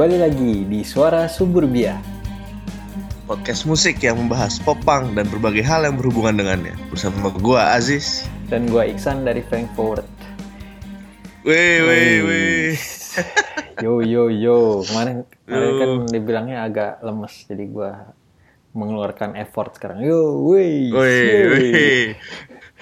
Kembali lagi di Suara Suburbia. Podcast musik yang membahas popang dan berbagai hal yang berhubungan dengannya. Bersama gua Aziz. Dan gua Iksan dari Frankfurt. Wih, wih, wih. Yo, yo, yo. Kemarin, kemarin kan dibilangnya agak lemes, jadi gua mengeluarkan effort sekarang. Yo, wih. Wih, wih.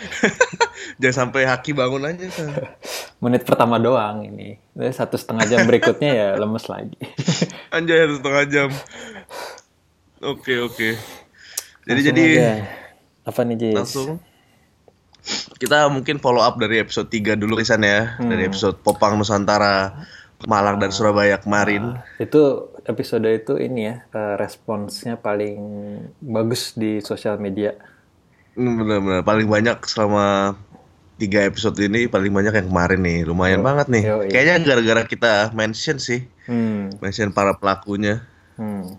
Jangan sampai haki bangun aja. Kan. Menit pertama doang ini. Satu setengah jam berikutnya ya lemes lagi. Anjay, satu setengah jam. Oke, oke. Jadi, Langsung jadi... aja. Apa nih, Jis? Langsung. Kita mungkin follow up dari episode 3 dulu Isan ya. Dari episode Popang Nusantara, Malang dan Surabaya kemarin. Itu episode itu ini ya, eh, responsnya paling bagus di sosial media. Bener-bener paling banyak selama tiga episode ini paling banyak yang kemarin nih lumayan banget nih yo, iya. kayaknya gara-gara kita mention sih Hmm. mention para pelakunya Hmm.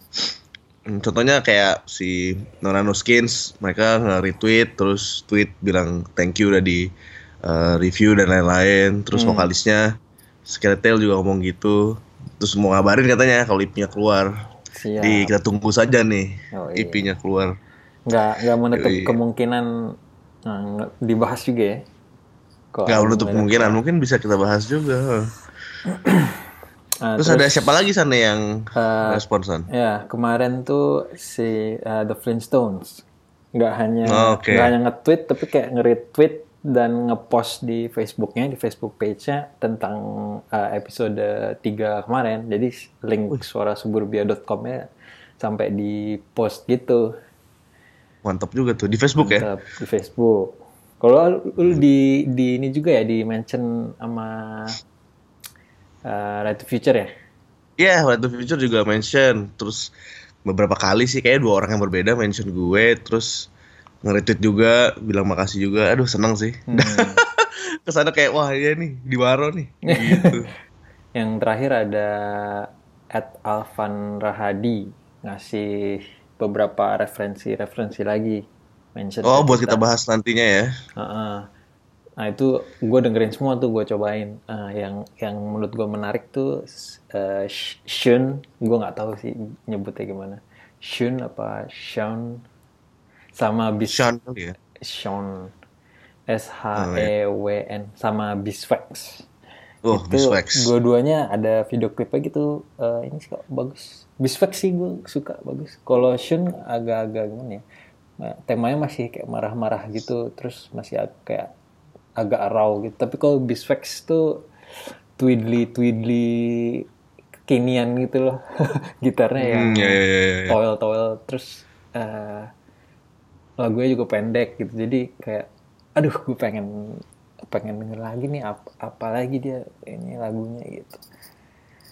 Hmm, contohnya kayak si Nonano Skins mereka nge-retweet terus tweet bilang thank you udah di uh, review dan lain-lain terus Hmm. vokalisnya Skeletal juga ngomong gitu terus mau ngabarin katanya kalau IP-nya keluar Siap. jadi kita tunggu saja nih Oh, iya. IP-nya keluar nggak nggak menutup Yoi. kemungkinan nah, dibahas juga ya. Kok nggak menutup kemungkinan mungkin bisa kita bahas juga Ah, Terus, ada siapa lagi sana yang Eh, responsan? Ya kemarin tuh si uh, The Flintstones nggak hanya Oh, oke. nggak hanya nge-tweet tapi kayak nge-retweet dan nge-post di Facebooknya di Facebook page-nya tentang uh, episode 3 kemarin. Jadi link suarasuburbia.com-nya sampai di post gitu Mantap juga tuh di Facebook ya. Mantap, di Facebook. Kalau lu di di ini juga ya di mention sama uh, Right to Future ya? Iya, waktu Future juga mention. Terus beberapa kali sih kayak dua orang yang berbeda mention gue, terus nge-retweet juga, bilang makasih juga. Aduh seneng sih. Hmm. Ke sana kayak wah iya nih di Waro nih. Gitu. Yang terakhir ada at Alvan Rahadi ngasih beberapa referensi-referensi lagi mention. Oh, buat kita bahas nantinya ya. Heeh. Nah itu gue dengerin semua tuh gue cobain. Ah, yang yang menurut gue menarik tuh uh, Sh- Shun, gue nggak tahu sih nyebutnya gimana. Shun apa Sean sama Bis Sean kali ya. Sean S H E W N sama Biswax. Oh, itu Biswax. dua-duanya ada video klipnya gitu Eh, ini sih kok bagus Biswax sih gue suka bagus kalau Shun agak-agak gimana ya Nah, temanya masih kayak marah-marah gitu terus masih ag- kayak agak raw gitu tapi kalau Biswax tuh twiddly twiddly kekinian gitu loh gitarnya yang Hmm, ya, ya, ya, ya. toel toel terus eh lagunya juga pendek gitu jadi kayak aduh gue pengen pengen denger lagi nih apa, apa lagi dia ini lagunya gitu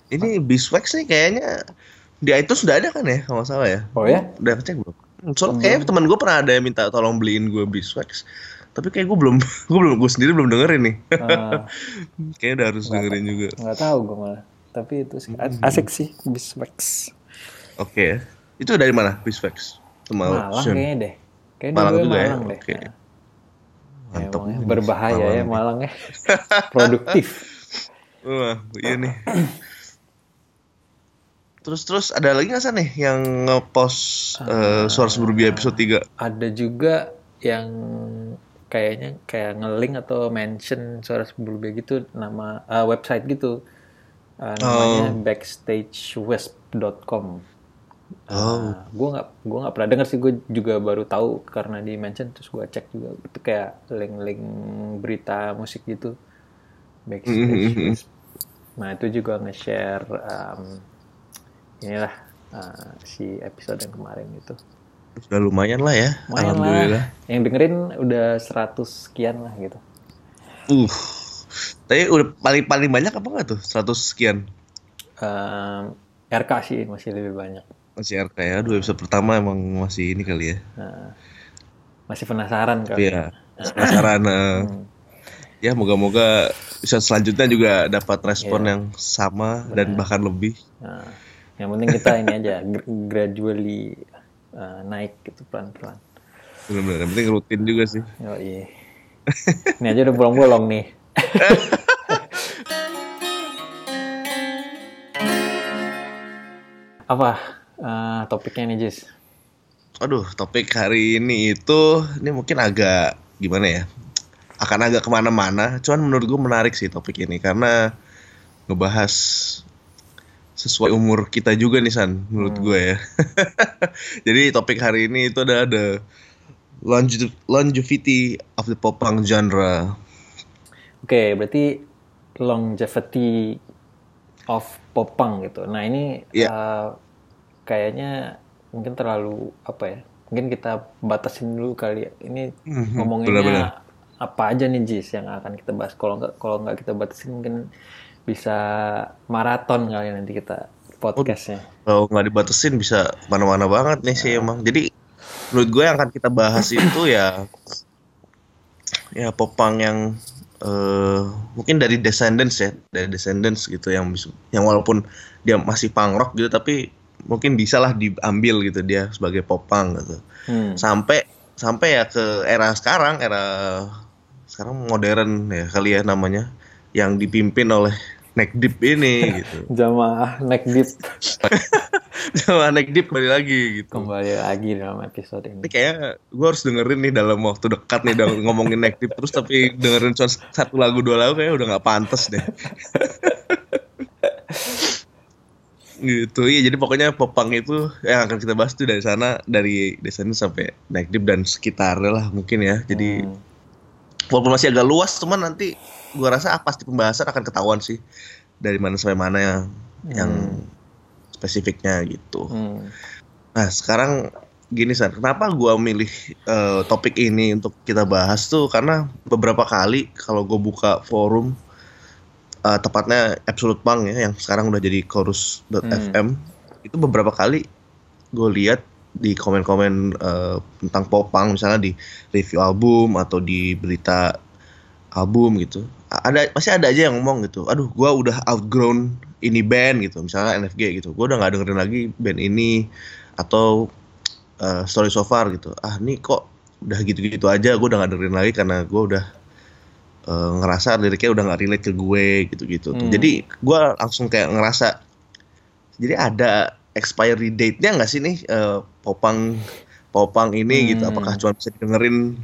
Ini Biswax nih kayaknya di iTunes sudah ada kan ya kalau salah ya. oh ya Udah ngecek belum? Soalnya kayaknya teman gue pernah ada yang minta tolong beliin gue Biswax. Tapi kayak gue belum, gue belum, gue sendiri belum dengerin nih. Ah, kayaknya udah harus dengerin juga. nggak tahu gue malah tapi itu sih a- asik sih Biswax Oke. Itu dari mana Biswax? Sama Malang Shun. kayaknya deh kayaknya Malang dua-duanya juga ya? Malang deh Oke. Nah, Mantap nih, berbahaya Malang ya nih. Malang ya produktif Wah, iya nih. Terus terus ada lagi nggak sih nih yang ngepost Ah. eh, suara suburbia episode 3? ada juga yang kayaknya kayak nge-link atau mention suara sebelumnya gitu nama ah, website gitu Ah, namanya backstagewest.com Oh. gue nggak gue nggak pernah dengar sih gue juga baru tahu karena di mention terus gue cek juga itu kayak link-link berita musik gitu backstage West. nah itu juga nge-share um, inilah uh, si episode yang kemarin itu Sudah lumayan lah ya. Lumayan Alhamdulillah. lah. Yang dengerin udah 100 sekian lah gitu. Uh. Tapi udah paling paling banyak apa enggak tuh? 100 sekian. Ehm, RK sih masih lebih banyak. Masih RK ya. Dua episode pertama emang masih ini kali ya. Nah, masih penasaran kali. ya penasaran. eh. Ya moga-moga episode selanjutnya juga dapat respon Iya. yang sama dan bahkan lebih. Nah, yang penting kita ini aja gr- gradually uh, naik gitu pelan-pelan. Benar-benar. Yang penting rutin juga sih. Oh iya. Ini aja udah bolong-bolong nih. apa uh, topiknya nih Jis? Aduh, topik hari ini itu ini mungkin agak gimana ya? Akan agak ke mana-mana. Cuman menurut gue menarik sih topik ini karena ngebahas sesuai umur kita juga nih San, menurut hmm. gue ya. Jadi topik hari ini itu ada ada longe longevity of the popang genre. Oke, okay, berarti longevity of popang gitu. Nah ini yeah. Iya. uh, kayaknya mungkin terlalu apa ya? Mungkin kita batasin dulu kali ya. Ini mm-hmm, ngomonginnya apa aja nih Jis yang akan kita bahas. Kalau nggak kalau nggak kita batasin mungkin bisa maraton kali nanti kita podcastnya. Kalau nggak dibatasin bisa mana-mana banget nih sih emang. Jadi menurut gue yang akan kita bahas itu ya ya popang yang uh, mungkin dari Descendants ya, dari Descendants gitu yang yang walaupun dia masih punk rock gitu tapi mungkin bisa lah diambil gitu dia sebagai popang gitu. Hmm. Sampai sampai ya ke era sekarang, era sekarang modern ya kali ya namanya yang dipimpin oleh neck deep ini gitu. Jamaah neck deep. Jamaah neck deep kembali lagi gitu. Kembali lagi dalam episode ini. Ini kayak gue harus dengerin nih dalam waktu dekat nih ngomongin neck deep terus tapi dengerin cuma satu lagu dua lagu kayak udah nggak pantas deh. gitu iya jadi pokoknya popang itu yang akan kita bahas tuh dari sana dari sana sampai neck deep dan sekitarnya lah mungkin ya jadi hmm. walaupun masih agak luas cuman nanti gue rasa ah, pasti pembahasan akan ketahuan sih dari mana sampai mana yang hmm. yang spesifiknya gitu. Hmm. Nah sekarang gini san, kenapa gue milih uh, topik ini untuk kita bahas tuh karena beberapa kali kalau gue buka forum uh, tepatnya Absolute Punk ya yang sekarang udah jadi chorus.fm hmm. itu beberapa kali gue lihat di komen-komen uh, tentang popang misalnya di review album atau di berita album gitu ada masih ada aja yang ngomong gitu aduh gue udah outgrown ini band gitu misalnya NFG gitu gue udah nggak dengerin lagi band ini atau uh, story so far gitu ah ini kok udah gitu-gitu aja gue udah nggak dengerin lagi karena gue udah uh, ngerasa liriknya udah nggak relate ke gue gitu-gitu hmm. jadi gue langsung kayak ngerasa jadi ada expiry date-nya nggak sih nih uh, popang popang ini gitu? hmm. gitu apakah cuma bisa dengerin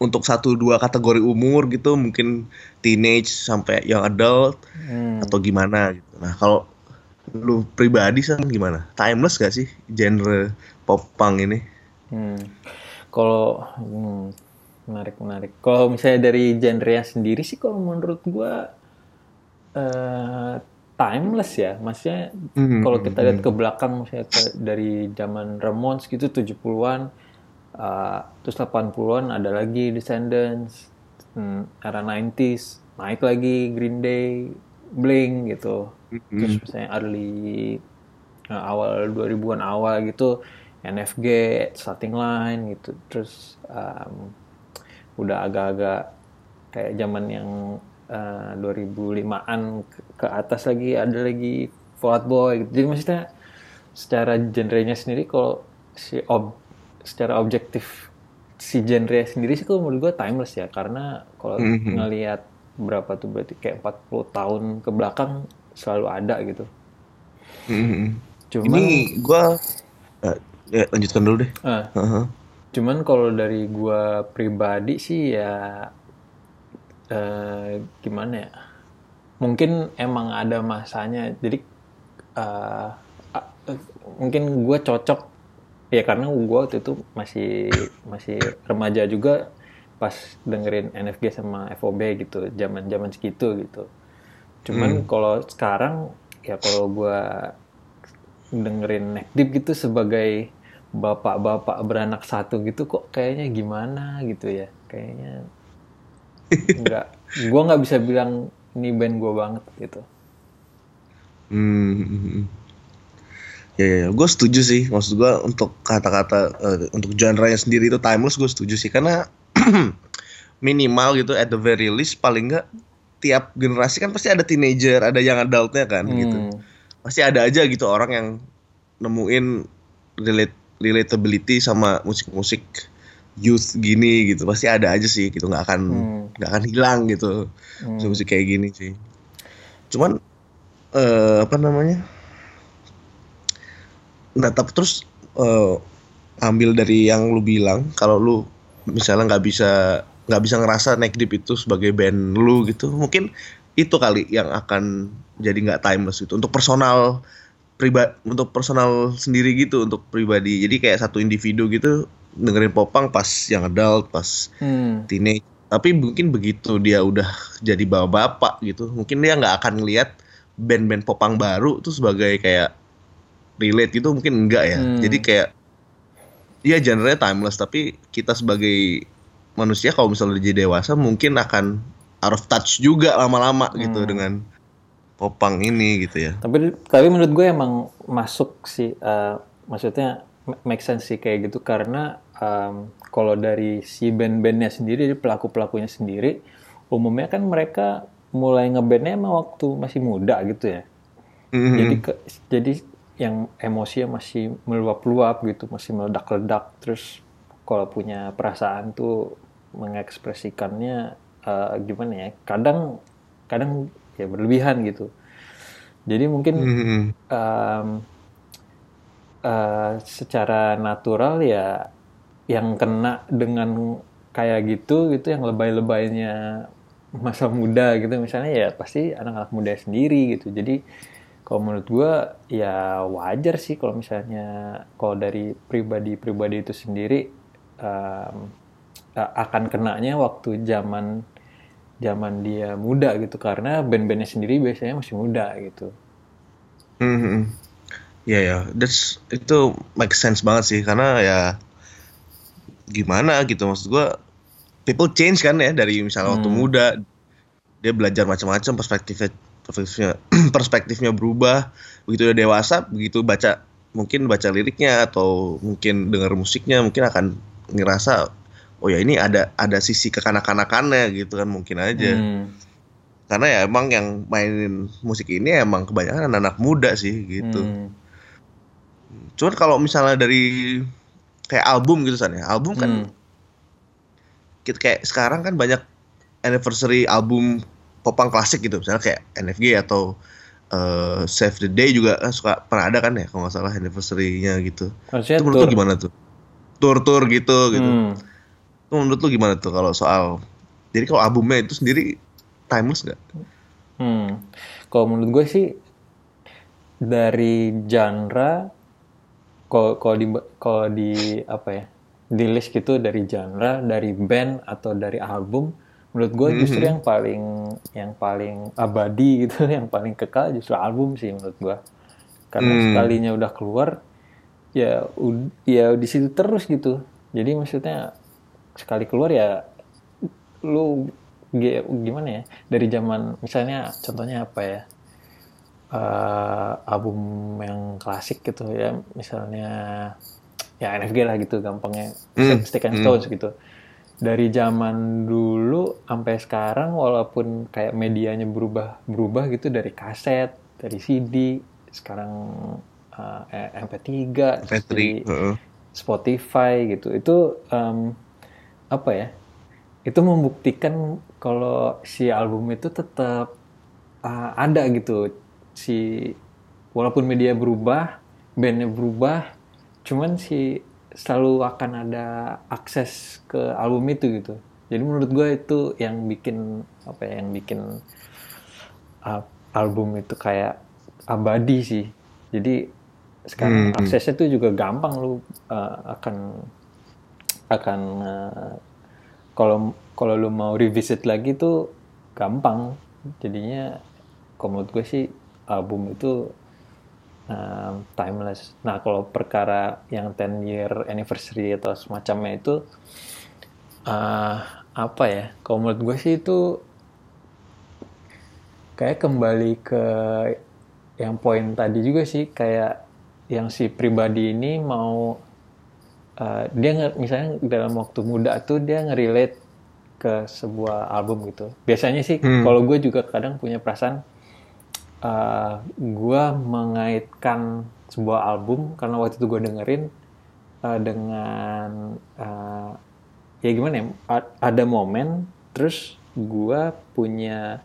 untuk satu dua kategori umur gitu mungkin teenage sampai yang adult hmm. atau gimana gitu. Nah kalau lu pribadi sih gimana? Timeless gak sih genre pop punk ini? Hmm. Kalau hmm, menarik menarik. Kalau misalnya dari genre sendiri sih kalau menurut gua uh, timeless ya. Maksudnya hmm. kalau kita lihat ke belakang misalnya ke, dari zaman Ramones gitu 70-an Uh, terus 80-an ada lagi Descendants, hmm, era 90s naik lagi Green Day, Blink gitu. Mm-hmm. Terus misalnya early uh, awal 2000-an awal gitu NFG, Starting Line gitu. Terus um, udah agak-agak kayak zaman yang uh, 2005-an ke, ke atas lagi ada lagi Fall Out Boy gitu. Jadi maksudnya secara genrenya sendiri kalau si ob secara objektif si genre sendiri sih kalau menurut gue timeless ya karena kalau mm-hmm. ngelihat berapa tuh berarti kayak 40 tahun ke belakang selalu ada gitu. Mm-hmm. Cuman ini gue uh, ya lanjutkan dulu deh. Uh, uh-huh. Cuman kalau dari gue pribadi sih ya uh, gimana ya? Mungkin emang ada masanya. Jadi uh, uh, mungkin gue cocok ya karena gue waktu itu masih masih remaja juga pas dengerin NFG sama FOB gitu zaman zaman segitu gitu. Cuman hmm. kalau sekarang ya kalau gue dengerin Neck Deep gitu sebagai bapak-bapak beranak satu gitu kok kayaknya gimana gitu ya? Kayaknya nggak gue nggak bisa bilang ini band gue banget gitu. Hmm Ya, ya, ya. gue setuju sih. Maksud gue untuk kata-kata uh, untuk genre-nya sendiri itu timeless gue setuju sih karena minimal gitu at the very least paling nggak tiap generasi kan pasti ada teenager, ada yang adultnya kan hmm. gitu. Pasti ada aja gitu orang yang nemuin relate relatability sama musik-musik youth gini gitu. Pasti ada aja sih gitu, nggak akan hmm. nggak hmm. akan hilang gitu. Hmm. Musik-musik kayak gini sih. Cuman uh, apa namanya? Nah tapi terus uh, ambil dari yang lu bilang kalau lu misalnya nggak bisa nggak bisa ngerasa Neck Deep itu sebagai band lu gitu mungkin itu kali yang akan jadi nggak timeless itu untuk personal pribadi untuk personal sendiri gitu untuk pribadi. Jadi kayak satu individu gitu dengerin popang pas yang adult pas hmm. teenage. Tapi mungkin begitu dia udah jadi bapak-bapak gitu mungkin dia nggak akan ngelihat band-band popang baru tuh sebagai kayak relate gitu mungkin enggak ya hmm. jadi kayak ya genre timeless tapi kita sebagai manusia kalau misalnya jadi dewasa mungkin akan out of touch juga lama-lama gitu hmm. gitu dengan popang ini gitu ya. Tapi tapi menurut gue emang masuk sih, uh, maksudnya make sense sih kayak gitu karena um, kalau dari si band-bandnya sendiri, pelaku pelakunya sendiri, umumnya kan mereka mulai ngebandnya emang waktu masih muda gitu ya. Mm-hmm. Jadi ke, jadi yang emosinya masih meluap-luap gitu, masih meledak-ledak. Terus kalau punya perasaan tuh mengekspresikannya uh, gimana ya? Kadang kadang ya berlebihan gitu jadi mungkin um, uh, secara natural ya yang kena dengan kayak gitu gitu yang lebay-lebaynya masa muda gitu misalnya ya pasti anak-anak muda sendiri gitu jadi kalau menurut gue ya wajar sih kalau misalnya kalau dari pribadi-pribadi itu sendiri um, akan kenanya waktu zaman zaman dia muda gitu. Karena band-bandnya sendiri biasanya masih muda gitu. Hmm, ya ya, that's itu make sense banget sih. Karena ya gimana gitu. Maksud gua people change kan ya. Dari misalnya hmm. waktu muda dia belajar macam-macam perspektifnya perspektifnya perspektifnya berubah begitu udah dewasa begitu baca mungkin baca liriknya atau mungkin dengar musiknya mungkin akan ngerasa oh ya ini ada ada sisi kekanak-kanakannya gitu kan mungkin aja hmm. karena ya emang yang mainin musik ini emang kebanyakan anak-anak muda sih gitu hmm. cuman kalau misalnya dari kayak album gitu san ya album kan hmm. kita kayak sekarang kan banyak anniversary album popang klasik gitu misalnya kayak NFG atau uh, Save the Day juga kan suka pernah ada kan ya kalau nggak salah anniversary-nya gitu. Maksudnya itu menurut gimana tuh? Tour-tour gitu gitu. Hmm menurut lu gimana tuh kalau soal jadi kalau albumnya itu sendiri timeless nggak? Hmm, kalau menurut gue sih dari genre kalau di kalau di apa ya di list gitu dari genre dari band atau dari album menurut gue justru mm -hmm. yang paling yang paling abadi gitu yang paling kekal justru album sih menurut gue karena mm. sekalinya udah keluar ya ya di situ terus gitu jadi maksudnya sekali keluar ya lu gimana ya dari zaman misalnya contohnya apa ya uh, album yang klasik gitu ya misalnya ya NFG lah gitu gampangnya mm. Stick and Stones mm. gitu dari zaman dulu sampai sekarang walaupun kayak medianya berubah berubah gitu dari kaset dari CD sekarang uh, MP3 MP3 uh -uh. Spotify gitu itu um, apa ya itu membuktikan kalau si album itu tetap uh, ada gitu si walaupun media berubah bandnya berubah cuman si selalu akan ada akses ke album itu gitu. Jadi menurut gue itu yang bikin apa ya yang bikin uh, album itu kayak abadi sih. Jadi sekarang hmm. aksesnya tuh juga gampang lu uh, akan akan uh, kalau kalau lu mau revisit lagi tuh gampang. Jadinya kalau menurut gue sih album itu um, timeless nah kalau perkara yang 10 year anniversary atau semacamnya itu uh, apa ya kalau menurut gue sih itu kayak kembali ke yang poin tadi juga sih kayak yang si pribadi ini mau uh, dia misalnya dalam waktu muda tuh dia ngerelate ke sebuah album gitu. Biasanya sih hmm. kalau gue juga kadang punya perasaan uh, eh, gue mengaitkan sebuah album karena waktu itu gue dengerin uh, dengan uh, ya gimana ya ada momen terus gue punya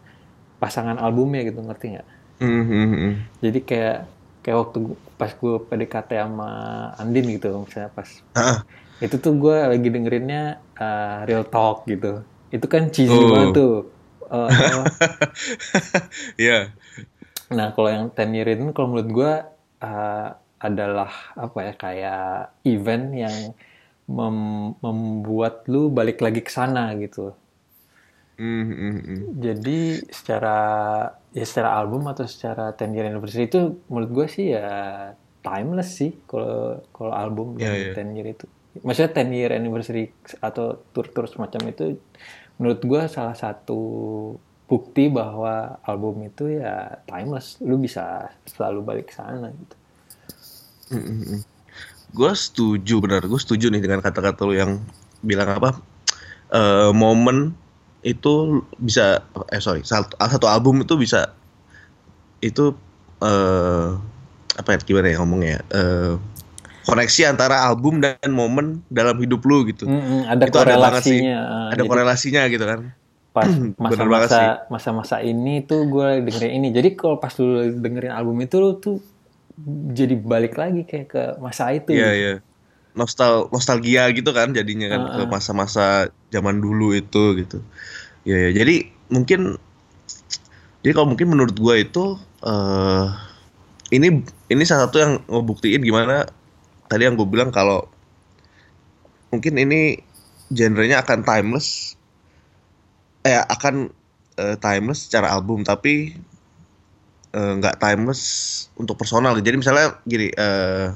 pasangan albumnya gitu ngerti nggak? Mm -hmm. Jadi kayak kayak waktu pas gue PDKT sama Andin gitu misalnya pas Ah, itu tuh gue lagi dengerinnya uh, real talk gitu itu kan cheesy Oh. banget tuh Uh, Iya. Nah kalau yang ten year itu kalau menurut gue uh, adalah apa ya kayak event yang mem- membuat lu balik lagi ke sana gitu Hmm, hmm. Jadi secara ya secara album atau secara 10 year anniversary itu menurut gue sih ya timeless sih kalau kalau album dan iya. 10 year itu. Maksudnya 10 year anniversary atau tour-tour semacam itu menurut gue salah satu bukti bahwa album itu ya timeless. Lu bisa selalu balik ke sana gitu. Gue setuju benar, gue setuju nih dengan kata-kata lu yang bilang apa eh, momen itu bisa eh sorry satu, satu album itu bisa itu eh apa ya gimana ya ngomongnya eh, koneksi antara album dan momen dalam hidup lu gitu. Mm-mm, ada Itu ada banget sih. korelasinya. ah, Ada jadi korelasinya gitu kan. Pas masa-masa masa-masa ini tuh gue dengerin ini jadi kalau pas lu dengerin album itu lu tuh jadi balik lagi kayak ke masa itu Iya gitu. iya. Nostal nostalgia gitu kan jadinya kan ke masa-masa zaman dulu itu gitu. Iya ya. Jadi mungkin jadi kalau mungkin menurut gua itu eh ini ini salah satu yang ngebuktiin gimana tadi yang gue bilang kalau mungkin ini genrenya akan timeless eh akan eh, timeless secara album tapi eh, nggak timeless untuk personal jadi misalnya gini eh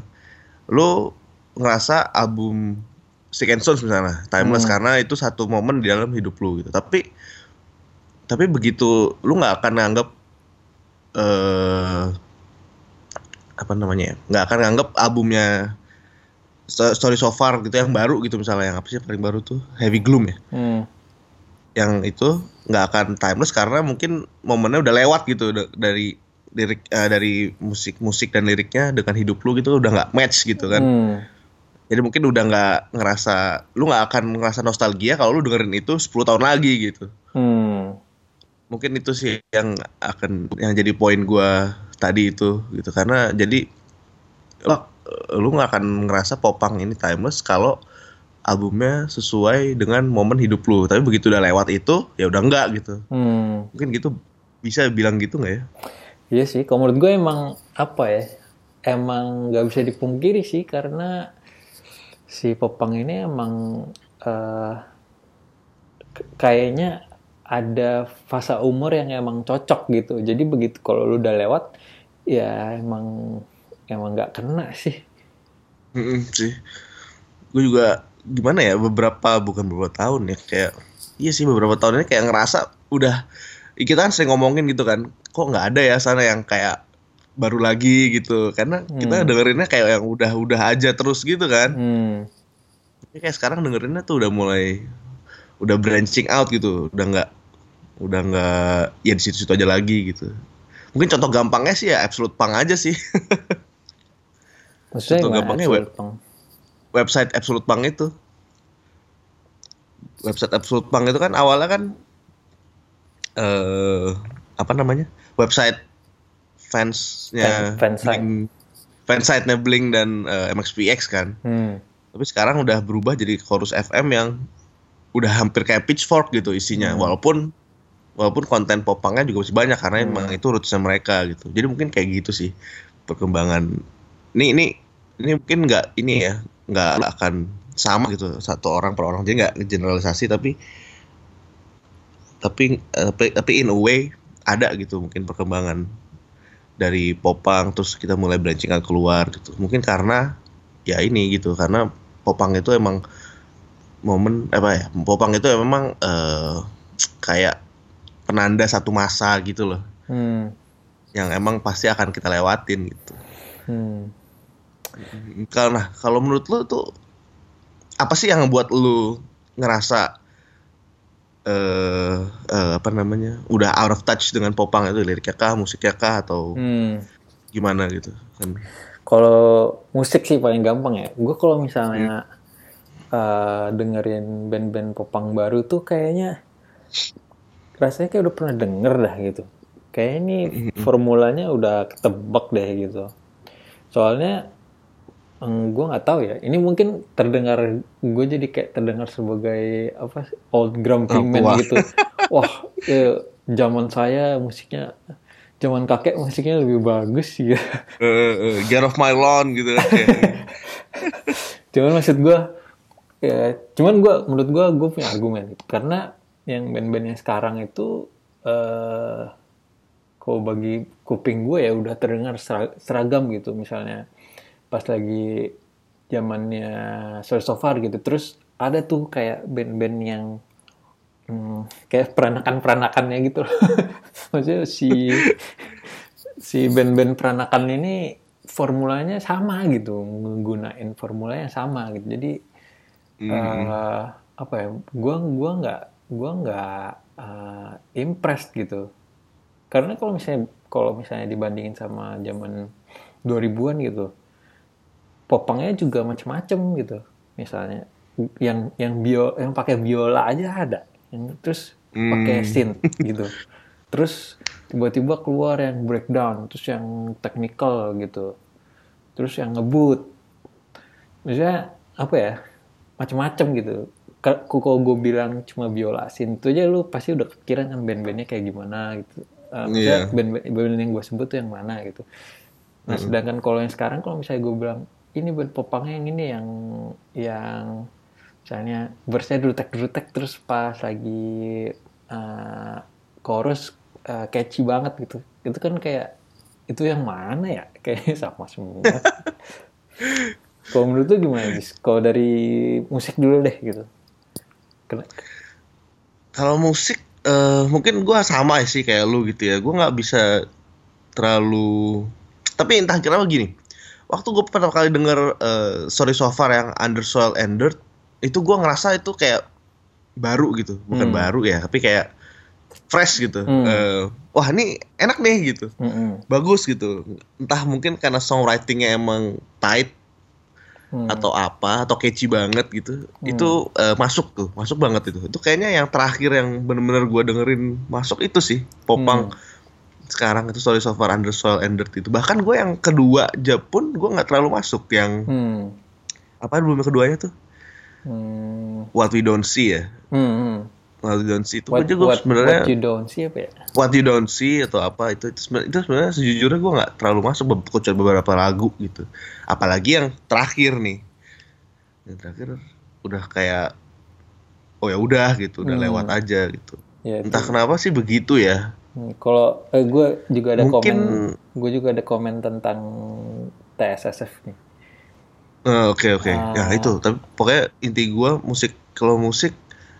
lu ngerasa album Stick and Stones misalnya timeless Hmm. karena itu satu momen di dalam hidup lu gitu tapi tapi begitu lu nggak akan nganggap eh apa namanya ya nggak akan nganggap albumnya Sto- Story So Far gitu yang baru gitu misalnya yang apa sih yang paling baru tuh Heavy Gloom ya Hmm. Yang itu nggak akan timeless karena mungkin momennya udah lewat gitu da- dari lirik eh, dari musik musik dan liriknya dengan hidup lu gitu udah nggak match gitu kan Hmm. jadi mungkin udah nggak ngerasa lu nggak akan ngerasa nostalgia kalau lu dengerin itu 10 tahun lagi gitu Hmm. mungkin itu sih yang akan yang jadi poin gua tadi itu gitu karena jadi lu, lu nggak akan ngerasa popang ini timeless kalau albumnya sesuai dengan momen hidup lu tapi begitu udah lewat itu ya udah enggak gitu Hmm. mungkin gitu bisa bilang gitu nggak ya Iya sih, kalau menurut gue emang apa ya, emang nggak bisa dipungkiri sih karena si Popang ini emang eh, k- kayaknya ada fase umur yang emang cocok gitu. Jadi begitu kalau lu udah lewat, ya emang emang nggak kena sih. Mm-mm, sih gue juga gimana ya beberapa bukan beberapa tahun ya kayak iya sih beberapa tahun ini kayak ngerasa udah kita kan sering ngomongin gitu kan kok nggak ada ya sana yang kayak baru lagi gitu karena kita dengerinnya kayak yang udah-udah aja terus gitu kan Hmm. Tapi kayak sekarang dengerinnya tuh udah mulai udah branching out gitu udah nggak udah nggak ya di situ-situ aja lagi gitu mungkin contoh gampangnya sih ya absolute punk aja sih Maksudnya Contoh gampangnya, Absolute. Punk? Website Absolute Punk itu. Website Absolute Punk itu kan awalnya kan eh apa namanya? Website fansnya Fan- fansite. Blink- fansite-nya Blink dan eh, MXPX kan. Hmm. Tapi sekarang udah berubah jadi Chorus FM yang udah hampir kayak Pitchfork gitu isinya. Hmm. Walaupun walaupun konten popangnya juga masih banyak karena emang itu rootsnya mereka gitu. Jadi mungkin kayak gitu sih perkembangan. Ini ini ini mungkin nggak ini ya nggak akan sama gitu satu orang per orang jadi nggak generalisasi tapi tapi eh, tapi tapi in a way ada gitu mungkin perkembangan dari popang terus kita mulai branching keluar gitu mungkin karena ya ini gitu karena popang itu emang momen apa ya popang itu memang eh, kayak penanda satu masa gitu loh Hmm. yang emang pasti akan kita lewatin gitu Hmm. Kalau nah kalau menurut lu tuh apa sih yang buat lu ngerasa eh eh, apa namanya udah out of touch dengan popang itu liriknya kah musiknya kah atau Hmm. gimana gitu kan Kalau musik sih paling gampang ya. Gue kalau misalnya eh, dengerin band-band popang baru tuh kayaknya rasanya kayak udah pernah denger dah gitu. Kayak ini formulanya udah ketebak deh gitu. soalnya gue nggak tahu ya. Ini mungkin terdengar gue jadi kayak terdengar sebagai apa sih, old grumpy Oh, man tua. gitu. Wah ya, zaman saya musiknya zaman kakek musiknya lebih bagus ya Eh, eh, get off my lawn gitu kan. Cuman maksud gue ya cuman gue menurut gue gue punya argumen. Karena yang band-band yang sekarang itu eh kalau bagi kuping gue ya udah terdengar sera- seragam gitu. Misalnya pas lagi zamannya Soul So Far gitu terus ada tuh kayak band-band yang hmm, kayak peranakan-peranakannya gitu. Maksudnya si si band-band peranakan ini formulanya sama gitu menggunakan formula yang sama gitu. Jadi eh, apa ya gua gua nggak gua nggak eh, impressed gitu. Karena kalau misalnya kalau misalnya dibandingin sama zaman 2000-an gitu popangnya juga macem-macem gitu. Misalnya yang yang bio yang pakai biola aja ada. Yang terus pakai synth gitu. Terus tiba-tiba keluar yang breakdown terus yang technical gitu. Terus yang ngebut misalnya apa ya macam-macam gitu. Ka- kalau gue bilang cuma biola synth itu aja lu pasti udah kepikiran kan band-bandnya kayak gimana gitu. Eh, maksudnya Iya. band, band yang gue sebut tuh yang mana gitu. Nah sedangkan kalau yang sekarang kalau misalnya gue bilang ini band popangnya yang ini yang yang misalnya verse-nya drutek-drutek terus pas lagi eh, chorus eh, catchy banget gitu itu kan kayak itu yang mana ya kayaknya sama semua kalau menurut lu gimana Jis? kalau dari musik dulu deh gitu Kalau musik eh, mungkin gua sama sih kayak lu gitu ya. Gua nggak bisa terlalu tapi entah kenapa gini. Waktu gue pertama kali denger eh, Sorry So Far yang Under Soil and Dirt itu gua ngerasa itu kayak baru gitu, bukan Hmm. baru ya, tapi kayak fresh gitu. Hmm. Eh, wah ini enak nih gitu, Mm-mm. bagus gitu. Entah mungkin karena songwritingnya emang tight Hmm. atau apa atau catchy banget gitu itu eh, masuk tuh masuk banget itu itu kayaknya yang terakhir yang bener-bener gue dengerin masuk itu sih popang sekarang itu sorry so far under soil and dirt itu bahkan gue yang kedua aja pun gue nggak terlalu masuk yang Hmm. apa belum yang keduanya tuh Hmm. what we don't see ya Hmm, hmm. what we don't see itu What, aja gue sebenarnya what you don't see apa ya? what you don't see atau apa itu itu sebenarnya, itu sebenarnya sejujurnya gue nggak terlalu masuk kecuali beberapa lagu gitu apalagi yang terakhir nih yang terakhir udah kayak oh ya udah gitu udah Hmm. lewat aja gitu Ya, entah kenapa sih begitu ya Kalau eh, gue juga ada Mungkin- komen, gue juga ada komen tentang TSSF nih. Eh, oke oke Ah. ya itu tapi pokoknya inti gue musik kalau musik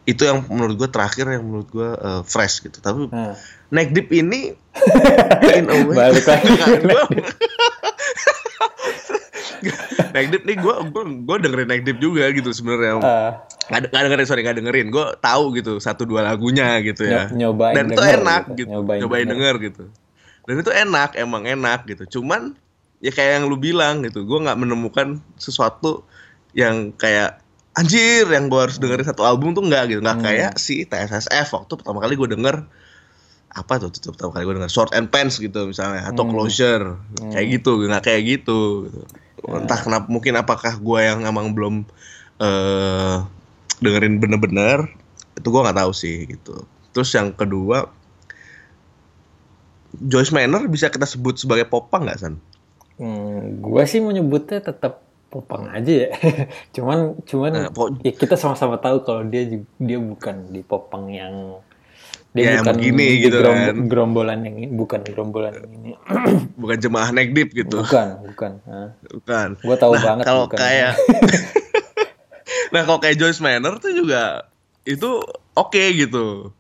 itu yang menurut gue terakhir yang menurut gue eh, fresh gitu tapi Nah, Neck Deep ini in a way Balik lagi. Neck Deep nih gue gue gue dengerin Neck Deep juga gitu sebenarnya. Ah, nggak nggak dengerin sorry nggak dengerin. Gue tahu gitu satu dua lagunya gitu ya. Ny- nyobain dan itu enak gitu, gitu nyobain nyobain, denger. denger gitu. Dan itu enak emang enak gitu. Cuman ya kayak yang lu bilang gitu gue nggak menemukan sesuatu yang kayak anjir yang gue harus dengerin satu album tuh nggak gitu. Nggak Hmm. kayak si TSSF waktu pertama kali gue denger apa tuh tuh pertama kali gue denger Short and Pants gitu misalnya atau Hmm. Closure Hmm. kayak gitu nggak kayak gitu, gitu. entah kenapa mungkin apakah gue yang emang belum eh dengerin bener-bener itu gue nggak tahu sih gitu terus yang kedua Joyce Manor bisa kita sebut sebagai popang nggak san? hmm, gue sih menyebutnya tetap popang aja ya. cuman cuman Nah, po- ya kita sama-sama tahu kalau dia dia bukan di popang yang dia Ya, bukan begini gitu gerom- kan. gerombolan yang ini bukan gerombolan yang ini. Bukan jemaah neck deep gitu. Bukan bukan Nah, bukan. Gue tahu Nah, banget kalau bukan. kayak nah kalau kayak Joyce Manor tuh juga itu oke gitu.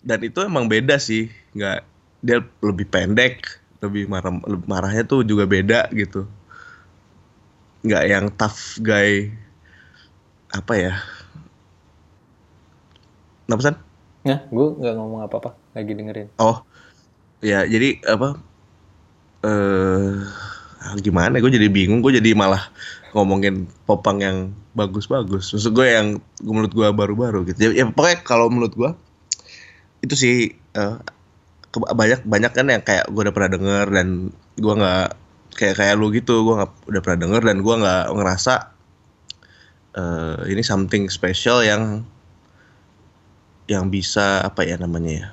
Dan itu emang beda sih. Nggak dia lebih pendek lebih marah lebih marahnya tuh juga beda gitu. Nggak yang tough guy apa ya? Kenapa San? Nah, gue nggak ngomong apa-apa, lagi dengerin. Oh, ya jadi apa? Eh, ah, gimana? Gue jadi bingung. Gue jadi malah ngomongin popang yang bagus-bagus. Maksud gue yang menurut gue baru-baru gitu. Ya, ya pokoknya kalau menurut gue itu sih ke- banyak banyak kan yang kayak gue udah pernah denger dan gue nggak kayak kayak lu gitu gue nggak udah pernah denger dan gue nggak ngerasa eh, ini something special yang yang bisa apa ya namanya ya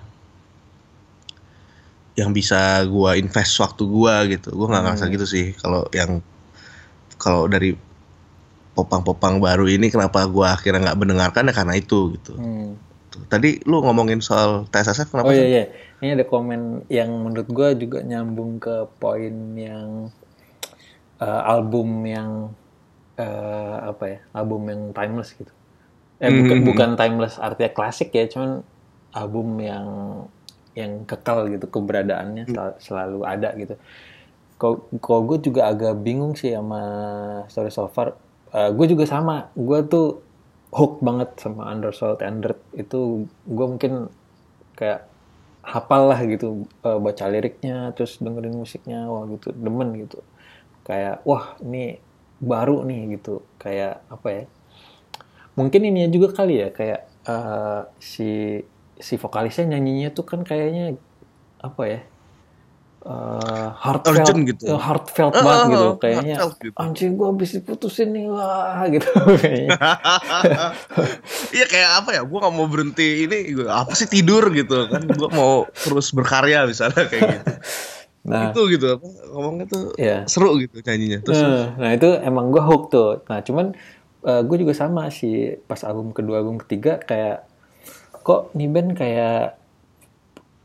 yang bisa gua invest waktu gua gitu gue nggak ngerasa Hmm. gitu sih kalau yang kalau dari popang-popang baru ini kenapa gua akhirnya nggak mendengarkan ya karena itu gitu Hmm. Tadi lu ngomongin soal TSSF kenapa Oh iya iya, ini ada komen yang menurut gue juga nyambung ke poin yang eh, album yang eh, apa ya, album yang timeless gitu. Eh bukan Hmm. bukan timeless artinya klasik ya, cuman album yang yang kekal gitu keberadaannya sel- selalu ada gitu. Kalau gue juga agak bingung sih sama Story So Far. gue juga sama, gue tuh hook banget sama Undersold and Dirt itu gue mungkin kayak hafal lah gitu eh, baca liriknya terus dengerin musiknya wah gitu demen gitu kayak wah ini baru nih gitu kayak apa ya mungkin ini juga kali ya kayak eh, si si vokalisnya nyanyinya tuh kan kayaknya apa ya eh, heartfelt Urgent gitu. eh, heartfelt Ah, banget ah, gitu kayaknya gitu. anjing gue habis diputusin nih wah gitu kayaknya Iya kayak apa ya? Gue nggak mau berhenti ini. Gua, apa sih tidur gitu kan? Gue mau terus berkarya misalnya kayak gitu. nah itu gitu apa? Ngomongnya tuh ya seru gitu nyanyinya. Terus Eh, nah itu emang gue hook tuh. Nah cuman gue juga sama sih pas album kedua album ketiga kayak kok nih band kayak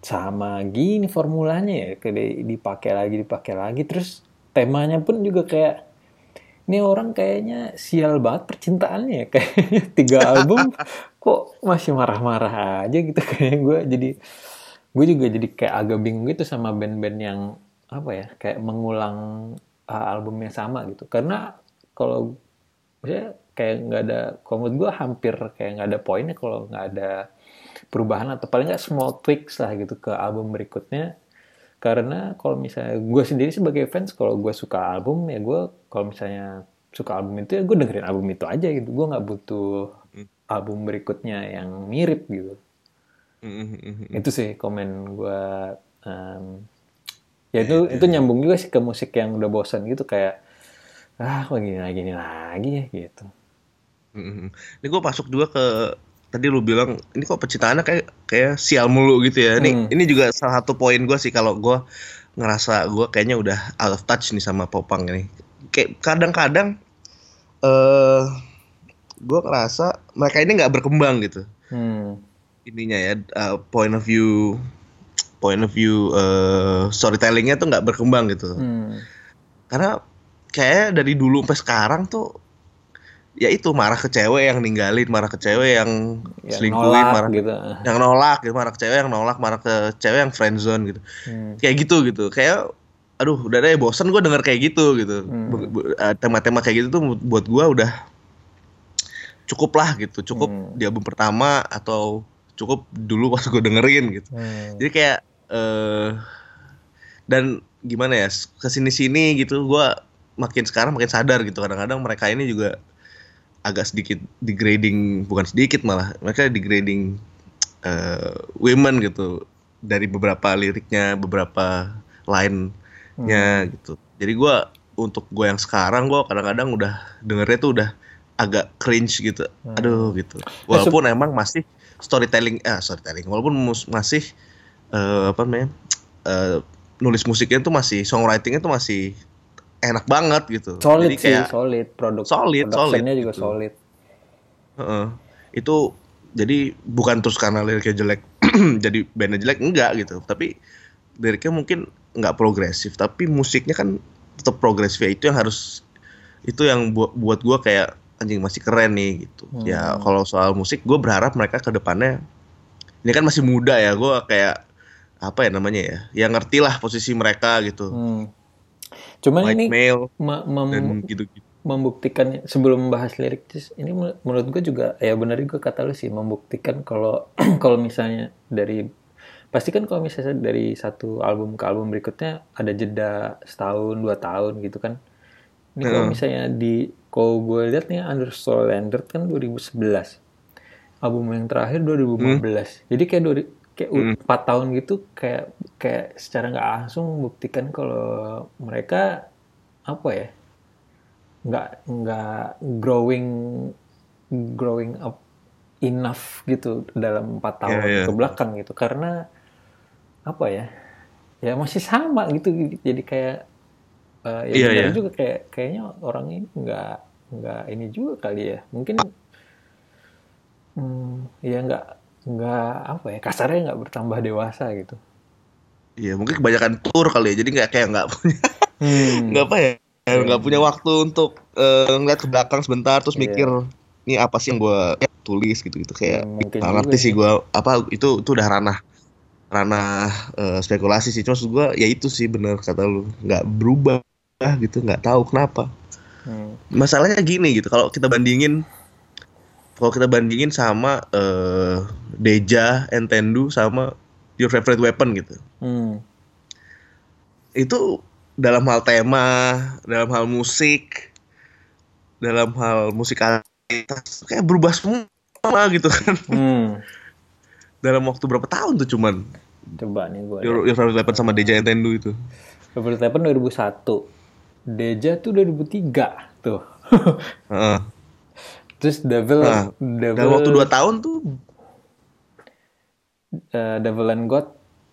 sama gini formulanya ya kayak dipakai lagi dipakai lagi. Terus temanya pun juga kayak ini orang kayaknya sial banget percintaannya ya kayaknya tiga album kok masih marah-marah aja gitu. Kayak gue jadi gue juga jadi kayak agak bingung gitu sama band-band yang apa ya kayak mengulang uh, album yang sama gitu. Karena kalau ya kayak nggak ada kalau menurut gue hampir kayak nggak ada poinnya kalau nggak ada perubahan atau paling nggak small tweaks lah gitu ke album berikutnya. Karena kalau misalnya gue sendiri sebagai fans kalau gue suka album ya gue kalau misalnya suka album itu ya gue dengerin album itu aja gitu. Gue nggak butuh album berikutnya yang mirip gitu. Mm, itu sih komen gue em, ya itu itu nyambung juga sih ke musik yang udah bosan gitu kayak ah kok gini lagi gini lagi ya gitu Mm-mm. Ini gue masuk juga ke tadi lu bilang ini kok pecintaannya kayak kayak sial mulu gitu ya. Ini Hmm. ini juga salah satu poin gue sih kalau gue ngerasa gue kayaknya udah out of touch nih sama popang ini. Kayak kadang-kadang eh gue ngerasa mereka ini nggak berkembang gitu. hmm. Ininya ya uh, point of view point of view eh, storytellingnya tuh nggak berkembang gitu. Hmm. Karena kayak dari dulu sampai sekarang tuh ya itu marah ke cewek yang ninggalin, marah ke cewek yang Ya, selingkuhin, nolak marah gitu yang nolak, gitu, marah ke cewek yang nolak, marah ke cewek yang friendzone gitu. Hmm. Kayak gitu gitu. Kayak aduh udah deh bosan gue denger kayak gitu gitu. Hmm. Eh, Tema-tema kayak gitu tuh buat gue udah cukup lah gitu. Cukup Hmm. di album pertama atau cukup dulu pas gue dengerin gitu. Hmm. Jadi kayak eh dan gimana ya ke sini sini gitu gue makin sekarang makin sadar gitu kadang-kadang mereka ini juga agak sedikit degrading bukan sedikit malah mereka degrading eh, women gitu dari beberapa liriknya beberapa line-nya gitu. Jadi gue untuk gue yang sekarang gue kadang-kadang udah dengernya tuh udah agak cringe gitu. Aduh gitu. Walaupun emang masih storytelling eh storytelling walaupun mus- masih eh, apa namanya eh, nulis musiknya tuh masih songwritingnya tuh masih enak banget gitu solid jadi sih kayak solid produk Solid, solid juga gitu. solid Heeh. itu jadi bukan terus karena liriknya jelek jadi bandnya jelek enggak gitu tapi liriknya mungkin nggak progresif tapi musiknya kan tetap progresif ya itu yang harus itu yang buat buat gue kayak anjing masih keren nih gitu ya Hmm. kalau soal musik gue berharap mereka ke depannya ini kan masih muda ya gue kayak apa ya namanya ya yang ngerti lah posisi mereka gitu Hmm. Cuman white ini male me- mem- dan gitu-gitu. membuktikan sebelum bahas lirik ini men- menurut gue juga ya benar juga kata lu sih membuktikan kalau kalau misalnya dari pasti kan kalau misalnya dari satu album ke album berikutnya ada jeda setahun dua tahun gitu kan. Ini kalau Heeh. misalnya di kalau gue lihat nih Under Soul Landed kan 2011 album yang terakhir 2015 jadi kayak kayak empat tahun gitu kayak kayak secara nggak langsung membuktikan kalau mereka apa ya nggak nggak growing growing up enough gitu dalam empat tahun Iya, iya. ke belakang gitu karena apa ya ya masih sama gitu jadi kayak eh, ya benar iya. juga kayak kayaknya orang ini nggak nggak ini juga kali ya mungkin hmm, ya nggak nggak apa ya kasarnya nggak bertambah dewasa gitu Iya mungkin kebanyakan tour kali ya, jadi nggak kayak nggak punya Hmm. nggak apa ya, nggak punya waktu untuk eh, ngeliat ke belakang sebentar terus Iya. mikir ini apa sih yang gue tulis gitu gitu kayak Hmm, mungkin nggak juga ngerti sih sih. gue apa itu itu udah ranah ranah eh, spekulasi sih cuma gue ya itu sih bener kata lu nggak berubah gitu nggak tahu kenapa Hmm. masalahnya gini gitu kalau kita bandingin kalau kita bandingin sama eh, Deja, Entendu sama Your Favorite Weapon gitu Hmm. itu dalam hal tema, dalam hal musik, dalam hal musikalitas kayak berubah semua gitu kan Hmm. dalam waktu berapa tahun tuh cuman Coba nih gue. Your, Your Favorite Weapon sama Deja Entendu itu Favorite Weapon 2001. Deja tuh 2003 tuh. Heeh. Terus Devil Nah, Devil dalam waktu 2 tahun tuh eh, Devil and God